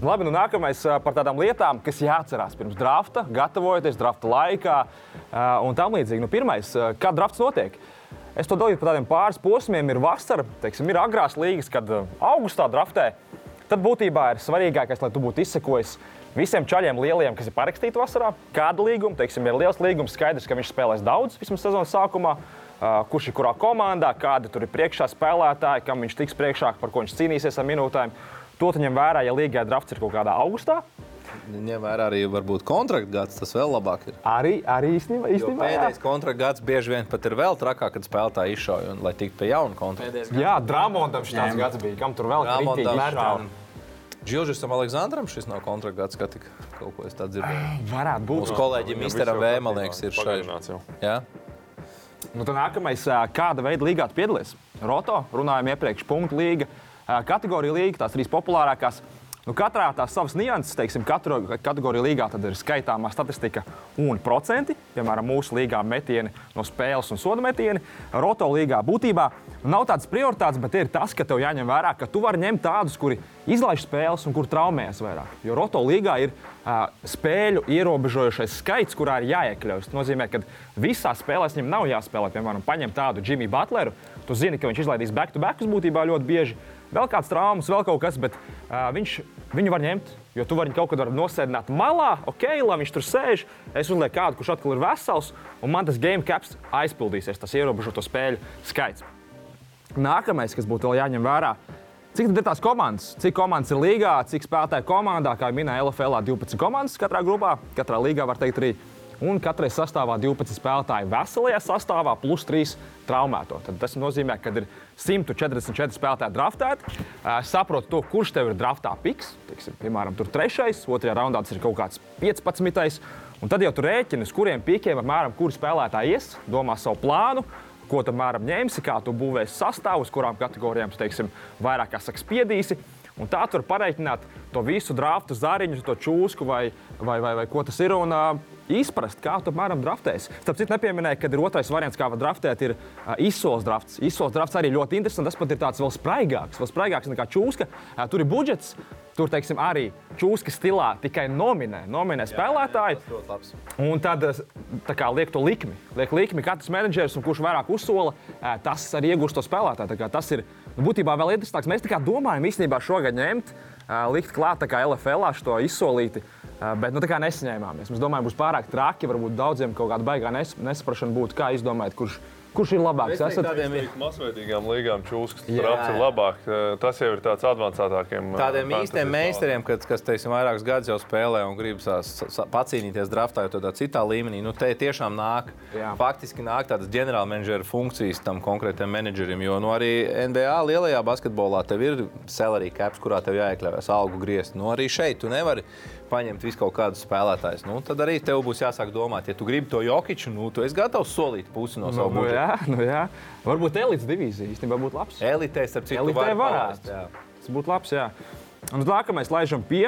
Labi, nu nākamais par tādām lietām, kas jāatcerās pirms drafta, gatavojoties drafta laikā un tam līdzīgi. Nu, pirmais, ā, kad drafts notiek? Es to dalīju par tādiem pāris posmiem. Ir vasara, teiksim, ir agrās līgas, kad ā, augustā draftē. Tad būtībā ir svarīgākais, lai tu būtu izsekojis visiem čaļiem lielajiem, kas ir parakstīti vasarā. Kāda līguma, teiksim, ir liels līgums, skaidrs, ka viņš spēlēs daudz vismaz sezonas sākumā. ā, Kurš ir kurā komandā, kādi tur ir priekšā spēlētāji, kam viņš tiks priekšā, par ko viņš cīnīsies ar minūtēm. To ņem vērā, ja līgā drafts ir kaut kādā augustā. Ņem vērā arī varbūt kontrakta gads, tas vēl labāk ir. Arī, arī īstenībā, īstenībā pēdējais kontrakta gads bieži vien pat ir vēl trakāk, kad spēlētāji izšauja, un, lai tiktu pie jauna kontrakta. Jā, Dramondam šis tāds gads bija. Kam tur vēl izšāva? Džilžisam Aleksandram šis nav kontrakta gads, kā tik kaut ko es tādu dzirdēju. Varētu būt. Mūsu kolēģim Misteram V, man liekas, ir jau. Jā? Nu, tad nākamais, kāda veida līgā tu piedalies? Roto, runājām iepriekš, punktu līga, kategorija līga, tās trīs populārākās. Nu, katrā tās savas nianses, teiksim, katru kategoriju līgā ir skaitāmā statistika un procenti. Piemēram, mūsu līgā metieni no spēles un soda metieni. Roto līgā būtībā nav tādas prioritātes, bet ir tas, ka tev jāņem vērā, ka tu vari ņemt tādus, kuri izlaiž spēles un kur traumējas vairāk. Jo Roto līgā ir uh, spēļu ierobežojošais skaits, kurā ir jāiekļaujas. Tas nozīmē, ka visā spēlēs viņam nav jāspēlē. Piemēram, paņem tādu Jimmy Butleru. Tu zini, ka viņš izlaidīs back-to-backus būtībā ļoti bieži. Vēl kāds traumas, vēl kaut kas, bet uh, viņš viņu var ņemt. Jo tu vari kaut kad var nosēdināt malā, ok, lai viņš tur sēž. Es uzlieku kādu, kurš atkal ir vesels, un man tas game caps aizpildīsies, tas ierobežoto spēļu skaits. Nākamais, kas būtu jāņem vērā, cik ir tās komandas, cik komandas ir līgā, cik spēlētāji komandā, kā minēja LFL, 12 komandas katrā grupā, katrā līgā var teikt arī. Un katrai sastāvā 12 spēlētāji veselajā sastāvā, plus 3 traumēto. Tad tas nozīmē, ka ir 144 spēlētāji draftēti. Ā, Saprotu, to, kurš tev ir draftā piks. Teiksim, piemēram, tur trešais, otrajā raundā tas ir kaut kāds 15. Un tad jau tur rēķini, uz kuriem pikiem apmēram kuri spēlētāji ies, domā savu plānu ko tu apmēram ņemsi, kā tu būvēsi sastāvu, uz kurām kategorijām teiksim, vairāk saka, spiedīsi. Un tā tu vari pareiķināt to visu draftu, zāriņu, to čūsku vai, vai, vai, vai ko tas ir. Un, uh, Izprast, kā tu apmēram draftēsi. Starp citu, nepieminēju, ka ir otrais variants, kā var draftēt, ir uh, izsoles drafts. Izsoles drafts arī ļoti interesants. Tas pat ir tāds vēl spraigāks, vēl spraigāks nekā čūska. Uh, tur ir budžets, tur teiksim, arī čūska stilā tikai nominē, nominē spēlētāju. Tas ļoti labs. Un tad kā liek to likmi. Liek likmi katrs menedžers, un kurš vairāk uzsola, eh, tas arī iegūst to spēlētāju. Tas ir nu, būtībā vēl interesantāks. Mēs tā kā domājam īstenībā šogad ņemt, eh, likt klāt LFL šo izsolīti. eh, Bet nu, tā kā nesaņēmāmies. Mēs domājam, būs pārāk traki. Varbūt daudziem kaut kāda baigā nes nesaprašana būtu. Kā izdomājat, kurš, kurš ir labāks? Es Esat... tādiem Masveidīgām līgām čūskas Jā. traps ir labāk. Tas jau ir tāds advancētākiem. Tādiem īstiem meistariem, kas, kas teiksim, vairākus gadus jau spēlē un grib sās- sa- pacīnīties draftā, jau tādā citā līmenī, nu, te tiešām nāk. Jā. Faktiski nāk tādas ģenerālmenedžera funkcijas tam konkrētam menedžerim. Jo nu, arī NBA lielajā basketbolā tev ir salary caps, kurā tev jāiekļaujas algu griezt. Nu, arī šeit tu nevari paņemt visu kaut kādus spēlētājus. Nu, tad arī tev būs jāsāk domāt, ja tu gribi to jokiču, nu, tu esi gatavs solīt pusi no Nu, sava nu, budžeta. jā, nu, jā. Varbūt elites divīzija īstenībā būtu labs. Elitē, starp citu, Elitē vari varētu. palaist, jā. Tas būtu labs. Jā. Un nākamais laižam pie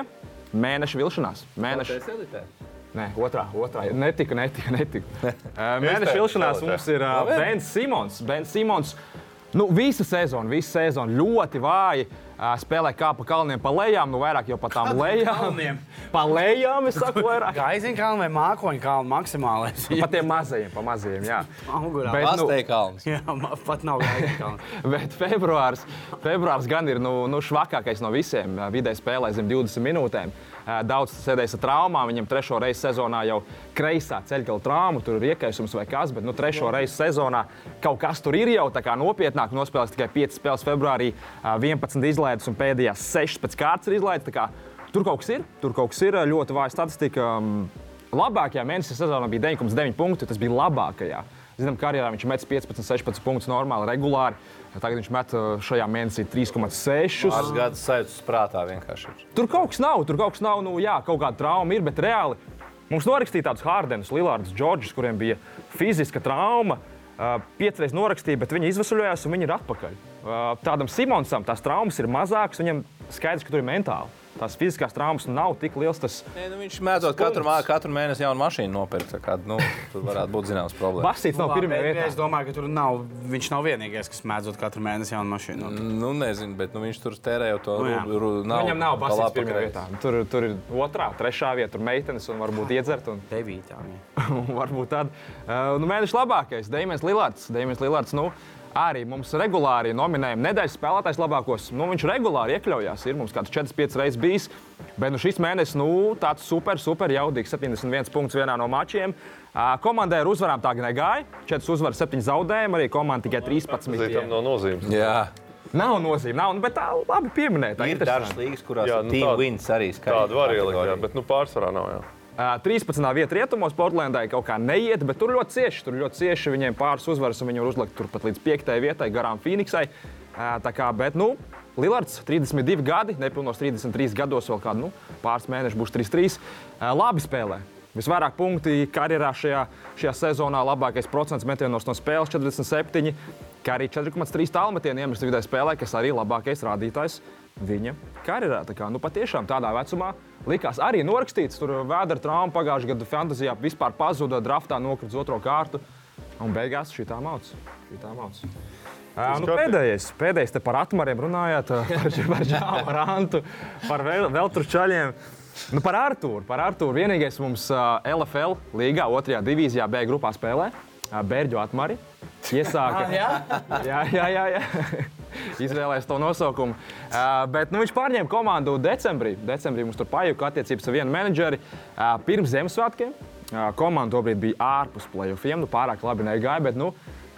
mēneša vilšanās. Mēneša. Elitē. Nē, otrā, otrā. Netika, netika. netika. *laughs* Mēneša vilšanās mums ir uh. Bens Simons. Bens Simons. Nu, visu sezonu, visu sezonu ļoti vāji uh, spēlē kā pa kalniem, pa lejām, nu vairāk jau pa tām lejām. Pa lejām, es saku, vairāk. Gaiziņa kalna vai mākoņa kalna maksimālais. Pa tiem mazajiem, pa mazajiem, jā. Augurā. Bet, nu, kalns. Jā, pat nav gaiziņa kalna. *laughs* Bet februāris, februāris gan ir nu, nu, švakākais no visiem. Vidē spēlē zem 20 minūtēm. Daudz sēdēs ar traumām. Viņam trešo reizi sezonā jau kreisā ceļgala trauma, tur ir iekaisums vai kas. Bet nu, trešo reizi sezonā kaut kas tur ir jau tā kā nopietnāk. Nospēlēs tikai 5 spēles februārī, ā, 11 izlaides un pēdējās 6 pēc kārtas ir kā Tur kaut kas ir, tur kaut kas ir ļoti vāja statistika. Labākajā mēnesī sezonā bija 9,9 punkti. Tas bija labākajā. Zinām, karjerā viņš met 15, 16 punktus normāli, regulāri. Tagad viņš met šajā mēnesī 3,6. Pāris gadus sajūtas prātā vienkārši. ir. Tur kaut kas nav, tur kaut kas nav. Nu, jā, kaut kāda trauma ir, bet reāli mums norakstīja tādus Hārdenus, Lillardus, Džordžus, kuriem bija fiziska trauma. Piecreiz norakstīja, bet viņi izvesaļojās un viņi ir atpakaļ. Uh, Tādam Simonsam tās traumas ir mazākas, viņam skaidrs, ka tur ir mentāli. Tās fiziskās traumas nav tik liels. Tas Nē, nu, viņš mēdzot katru, mā- katru mēnesi jaunu mašīnu nopirkt. tā Kā, nu, tur varētu būt zināmas problēmas. Basīts nav pirmā vietā. Es domāju, ka tur nav, viņš nav vienīgais, kas mēdzot katru mēnesi jaunu mašīnu. Nu, nezinu, bet nu, viņš tur tērē jau to Nu, ru- ru- naudu. Viņam nav basīts pirmā vietā. Tur, tur ir otrā, trešā vieta, tur meitenes un varbūt iedzert. Un, Devītā. *laughs* un varbūt tāda. Uh, nu, mēneša labākais, Dēmons Lillards. Dēmons Lillards nu, arī mums regulāri nominējam nedēļas spēlētājs labākos. Nu, viņš regulāri iekļaujās. Ir mums kāds 4-5 reizes bijis. Bet nu, šis mēnesis nu, tāds super, super jaudīgs. 71 punkts vienā no mačiem. Komandai ar uzvarām tā gan negāja. 4 uzvaras, 7 zaudējumi. Arī komanda tikai 13. Zītam no nozīmes. Jā, Nav nozīme, nav, nu, bet tā labi pieminēt. tā ir dažas līnijas, kurās Jā, nu team tāda- wins arī skaidrs. Tādu var ielikt, bet nu, pārsvarā nav. Jā. Uh, 13. vietā rietumos Portlandai kaut kā neiet, bet tur ļoti cieši. Tur ļoti cieši viņiem pāris uzvaras, un viņi var uzlikt turpat līdz 5. vietai, garām Phoenixai. Tā kā, bet, nu, Lillards, 32 gadi, nepilnos 33 gados, vēl kādu nu, pāris mēnešus būs 3-3. Uh, labi spēlē. Visvairāk punkti karjerā šajā, šajā sezonā, labākais procents metienos no spēles 47, kā arī 4,3 tālmetienu iemest vidē spēlē, kas arī labākais rādītājs viņa karjerā. Tā kā, nu, patiešām tādā vecumā likās arī norakstīts. Tur vēdera trauma pagājušajā gadā fantāzijā vispār pazuda, draftā nokrita uz otro kārtu. Un beigās šī tā māca. Uh, nu, pēdējais, pēdējais te par atmariem runājāt, *laughs* par, par Džāmu Rantu, par vēl, vēl tur čaļiem. Nu, par Artūru. Par Artūru. Vienīgais mums LFL līgā, otrajā divīzijā, B grupā spēlē Bērģu atmari. Iesāka. jā? jā, jā, jā. jā. Izvēlējās to nosaukumu. Uh, bet nu, viņš pārņēma komandu decembrī. Decembrī mums tur pajuka attiecības ar vienu menedžeri uh, pirms Ziemassvētkiem. Uh, komanda tobrīd bija ārpus playoffiem. Nu, pārāk labi negāja. Bet, nu,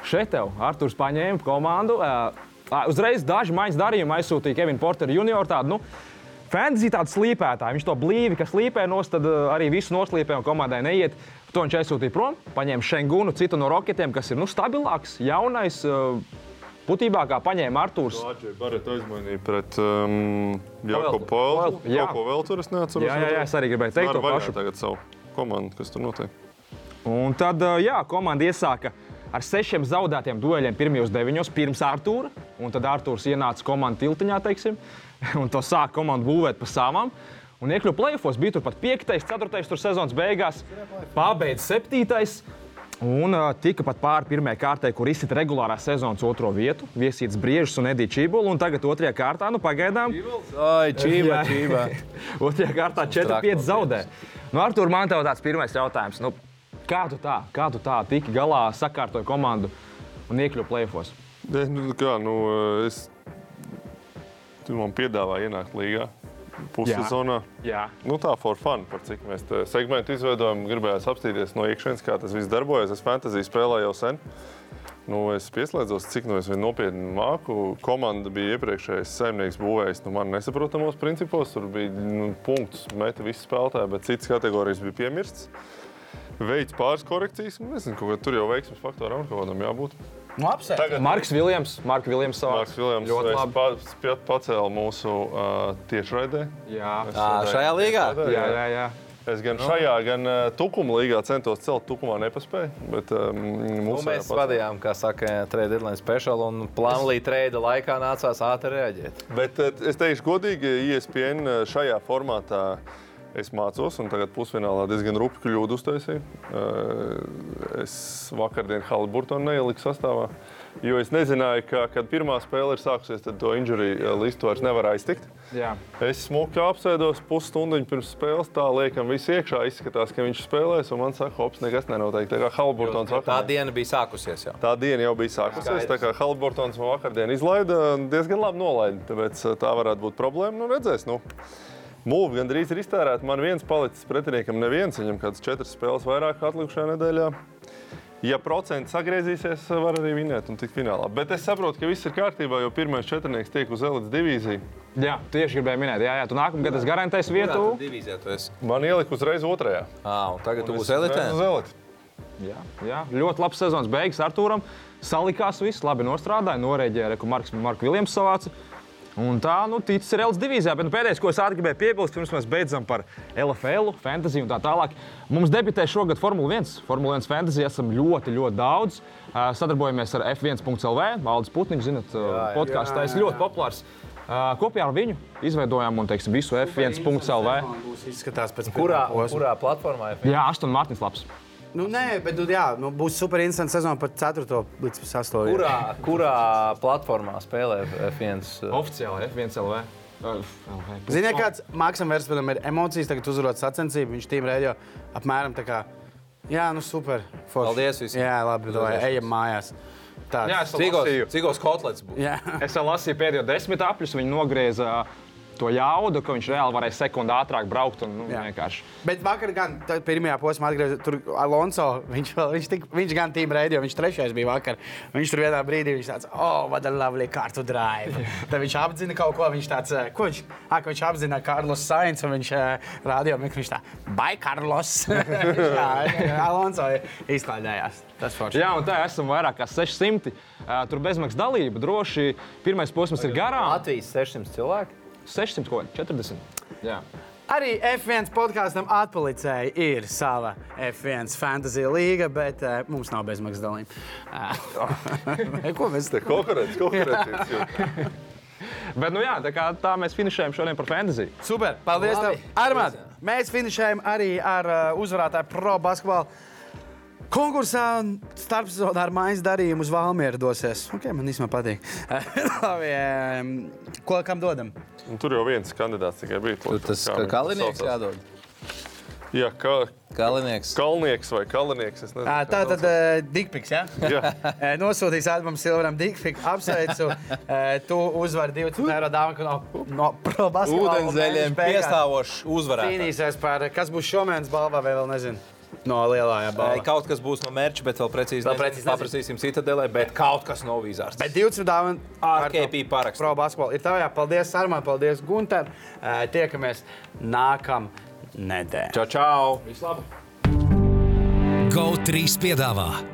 šeit tev Arthurs paņēma komandu. Uzreiz daži maiņas darījumi aizsūtīja Kevinu Porteru junior. Tādu, nu, Fantasy tāds slīpētājs. Viņš to blīvi, kas slīpē nos, tad arī visu noslīpē un komandai neiet. To viņš aizsūtīja prom, paņēma Šengunu, citu no roketiem, kas ir nu, stabilāks, jaunais. Būtībā kā paņēma Arthurs. Lāčai Barret aizmainīja pret um, Jakobu. Poeltu, jā. Ko vēl tur es neatceros. Jā, jā, jā, es arī gribēju teikt to pašu. tagad savu komandu, kas tur notiek. Un tad, jā, komanda iesāka ar sešiem zaudētiem dueļiem pirmajos deviņos pirms Arthūra. Un tad Arthurs ienāca komandas tiltiņā, teiksim, *laughs* un to sāka komanda būvēt pa savām. Un iekļuva plēsofos, bija tur pat 5, 4, tur sezonas beigās, pabeigts 7. Un uh, tika pat pāri pirmajai kārtai, kur izsita regulārā sezonas otro vietu. Viesīts Briežs un Edija Čībula. Un tagad otrajā kārtā, nu pagaidām, Ai, čība, čība. *laughs* Otrajā kārtā 4-5 zaudē. Nu, Artur, man te tāds pirmais jautājums. Nu, kā tu tā, kā tu tā tiki galā, sakārtoji komandu un iekļuvi plēfos? Ne, nu, kā, nu, es, tu man piedāvāji ienākt līgā pussezonā. Jā. Nu, tā for fun, par cik mēs segmentu izveidojam, gribējās apstīties no iekšienes, kā tas viss darbojas. Es fantāziju spēlēju jau sen. Nu, es pieslēdzos, cik no es viņu nopietni māku. Komanda bija iepriekšējais saimnieks būvējis nu, man nesaprotamos principos. Tur bija nu, punkts, meta visi spēlētāji, bet citas kategorijas bija piemirsts. Veids pāris korekcijas. un Nezinu, kaut kā tur jau veiksmes faktoram kaut kādam jābūt. Nu. Tagad Marks Viljams, Marks Viljams savā Marks Viljams ļoti es labi. pa, pacēlu mūsu uh, tiešraidē. Jā, Es Ā, redzēju šajā līgā? tiešraidē, jā, jā. jā. Es gan šajā, gan uh, Tukuma līgā centos celt, Tukumā nepaspēju. Bet, um, Nu, mēs vadījām, kā saka, trade deadline special, un plānlī trade laikā nācās ātri reaģēt. Bet uh, es teikšu, godīgi, ESPN uh, šajā formātā Es mācos, un tagad pusfinālā diezgan rupi kļūdu uztaisīju. Eh, Es vakardien Haliburtonu neieliku sastāvā, jo es nezināju, ka, kad pirmā spēle ir sākusies, tad to injuriju listu vairs nevar aiztikt. Jā. Es smuki apsēdos pusstundu pirms spēles, tā liekam, viss iekšā izskatās, ka viņš spēlēs, un man saka, hops, nekas nenotiek. Tā Haliburtons Tā diena bija sākusies jau. Tā diena jau bija sākusies. Tā kā Haliburtons man vakardien izlaida, diezgan labi nolaida. Tāpēc uh, tā varētu būt problēma. Nu, redzēs, nu. Mūvi gandrīz ir iztērēta. Man viens palicis pretiniekam, neviens. Viņam kādas četras spēles vairāk atlikušajā nedēļā. Ja procenti sagriezīsies, var arī vinēt un tikt finālā. Bet es saprotu, ka viss ir kārtībā, jo pirmais četrnieks tiek uz elites divīziju. Jā, tieši gribēju minēt, jā, jā tu nākamā gada garantēsi vietu. Divīzijā tu esi. Man ielika uzreiz otrajā. Ā, un tagad tu Un būsi es elitē. Uz elites. Jā, jā, ļoti labs sezonas beigas Arthūram. Salikās viss, labi nostrādāja, norēģēja, ko Marks, Marks Viljams savāca. Un tā, nu, ticis ir Elvis divīzijā. Bet nu, pēdējais, ko es gribēju piebilst, pirms mēs beidzam par LFL, fantasy un tā tālāk. Mums debitē šogad Formula 1. Formula 1 fantasy esam ļoti, ļoti daudz. Sadarbojamies ar F1.CLV. Valdis Putniņš, zinat, podkāsts tas ļoti populārs. Ā, Kopā ar viņu izveidojām un, teiksim, visu F1.CLV. Būs izskatās pēc Kurā, kurā platformā ir? Jā, Aštons Mārtiņš Labs. Nu, nē, bet nu, jā, nu, būs super interesants sezona par 4. līdz 8. Kurā, kurā platformā spēlē F1? Oficiāli F1.CLV. Ziniet, kāds Maksam Verspēnam ir emocijas, tagad uzvarot sacensību, viņš tīm rēģio apmēram tā kā, jā, nu super. Forši. Paldies visiem. Jā, labi, vai ejam mājās. Tā. Jā, es Cigos, lasīju. cigos kotlets būs. Jā. Es lasīju pēdējo desmit apļus, viņi nogrieza to jaudu, ka viņš reāli varēja sekundi ātrāk braukt. Un, nu, vienkārši. Bet vakar, gan tā pirmajā posmā, atgriezās tur Alonso. Viņš, viņš, tik, viņš gan tīm rēdīja, viņš trešais bija vakar. Viņš tur vienā brīdī viņš tāds, oh, what a lovely car to drive. *laughs* Tad viņš apzina kaut ko, viņš tāds, eh, ko viņš, ah, ka viņš apzina Karlos Sainz, un viņš uh, rādīja, ka viņš tā, bye, Karlos. Jā, *laughs* Alonso izklaidējās. Tas forši. Jā, un tā esam vairāk kā 600. Uh, tur bezmaksas dalība droši. Pirmais posms ir garām. Latvijas 600 cilvēki. 600 kaut kādi 40. Jā. Arī F1 podkāstam atpalicēja ir sava F1 fantasy līga, bet uh, mums nav bezmaksas dalījuma. *laughs* Uh, *laughs* ko mēs Tā konkurence, konkurence. *laughs* Bet, nu jā, tā, kā, tā mēs finišējam šodien par fantasy. Super, paldies! Labi. Tev. Armād, mēs finišējam arī ar uh, uzvarētāju pro basketbolu. Konkursā starpsezonā ar mājas darījumu uz Valmieru dosies. Okay, man īstenībā patīk. *laughs* Ko kam dodam? Un tur jau viens kandidāts tikai bija. Tur tas Kā kalinieks jādod. Jā, kā Kalinieks. kalnieks vai kalinieks. es nezinu, Ā, kā Tā tad uh, Dikpiks, ja? Jā. *laughs* Eh, Nosūtīs Ādamam Silveram Dikpiku. Apsveicu. Eh, Tu uzvari 20 eiro dāvanu no, no pro basketbola. un Ūdenzēļiem mēneša beigās piestāvošs uzvarētājs. Cīnīsies par, kas būs šomēnes balvā vai vēl nezinu. No lielājā Ai, balvā. Kaut kas būs no mērķa, bet vēl precīzi nezinu. paprasīsim citadelē, bet kaut kas no vīzārs. Bet 20 dāvana Ar KP parakstu. Pro basketbolu ir tavā. Paldies, Armān, paldies, Gunter. Tiekamies nākam nedēļ. Čau, čau! GO3 piedāvā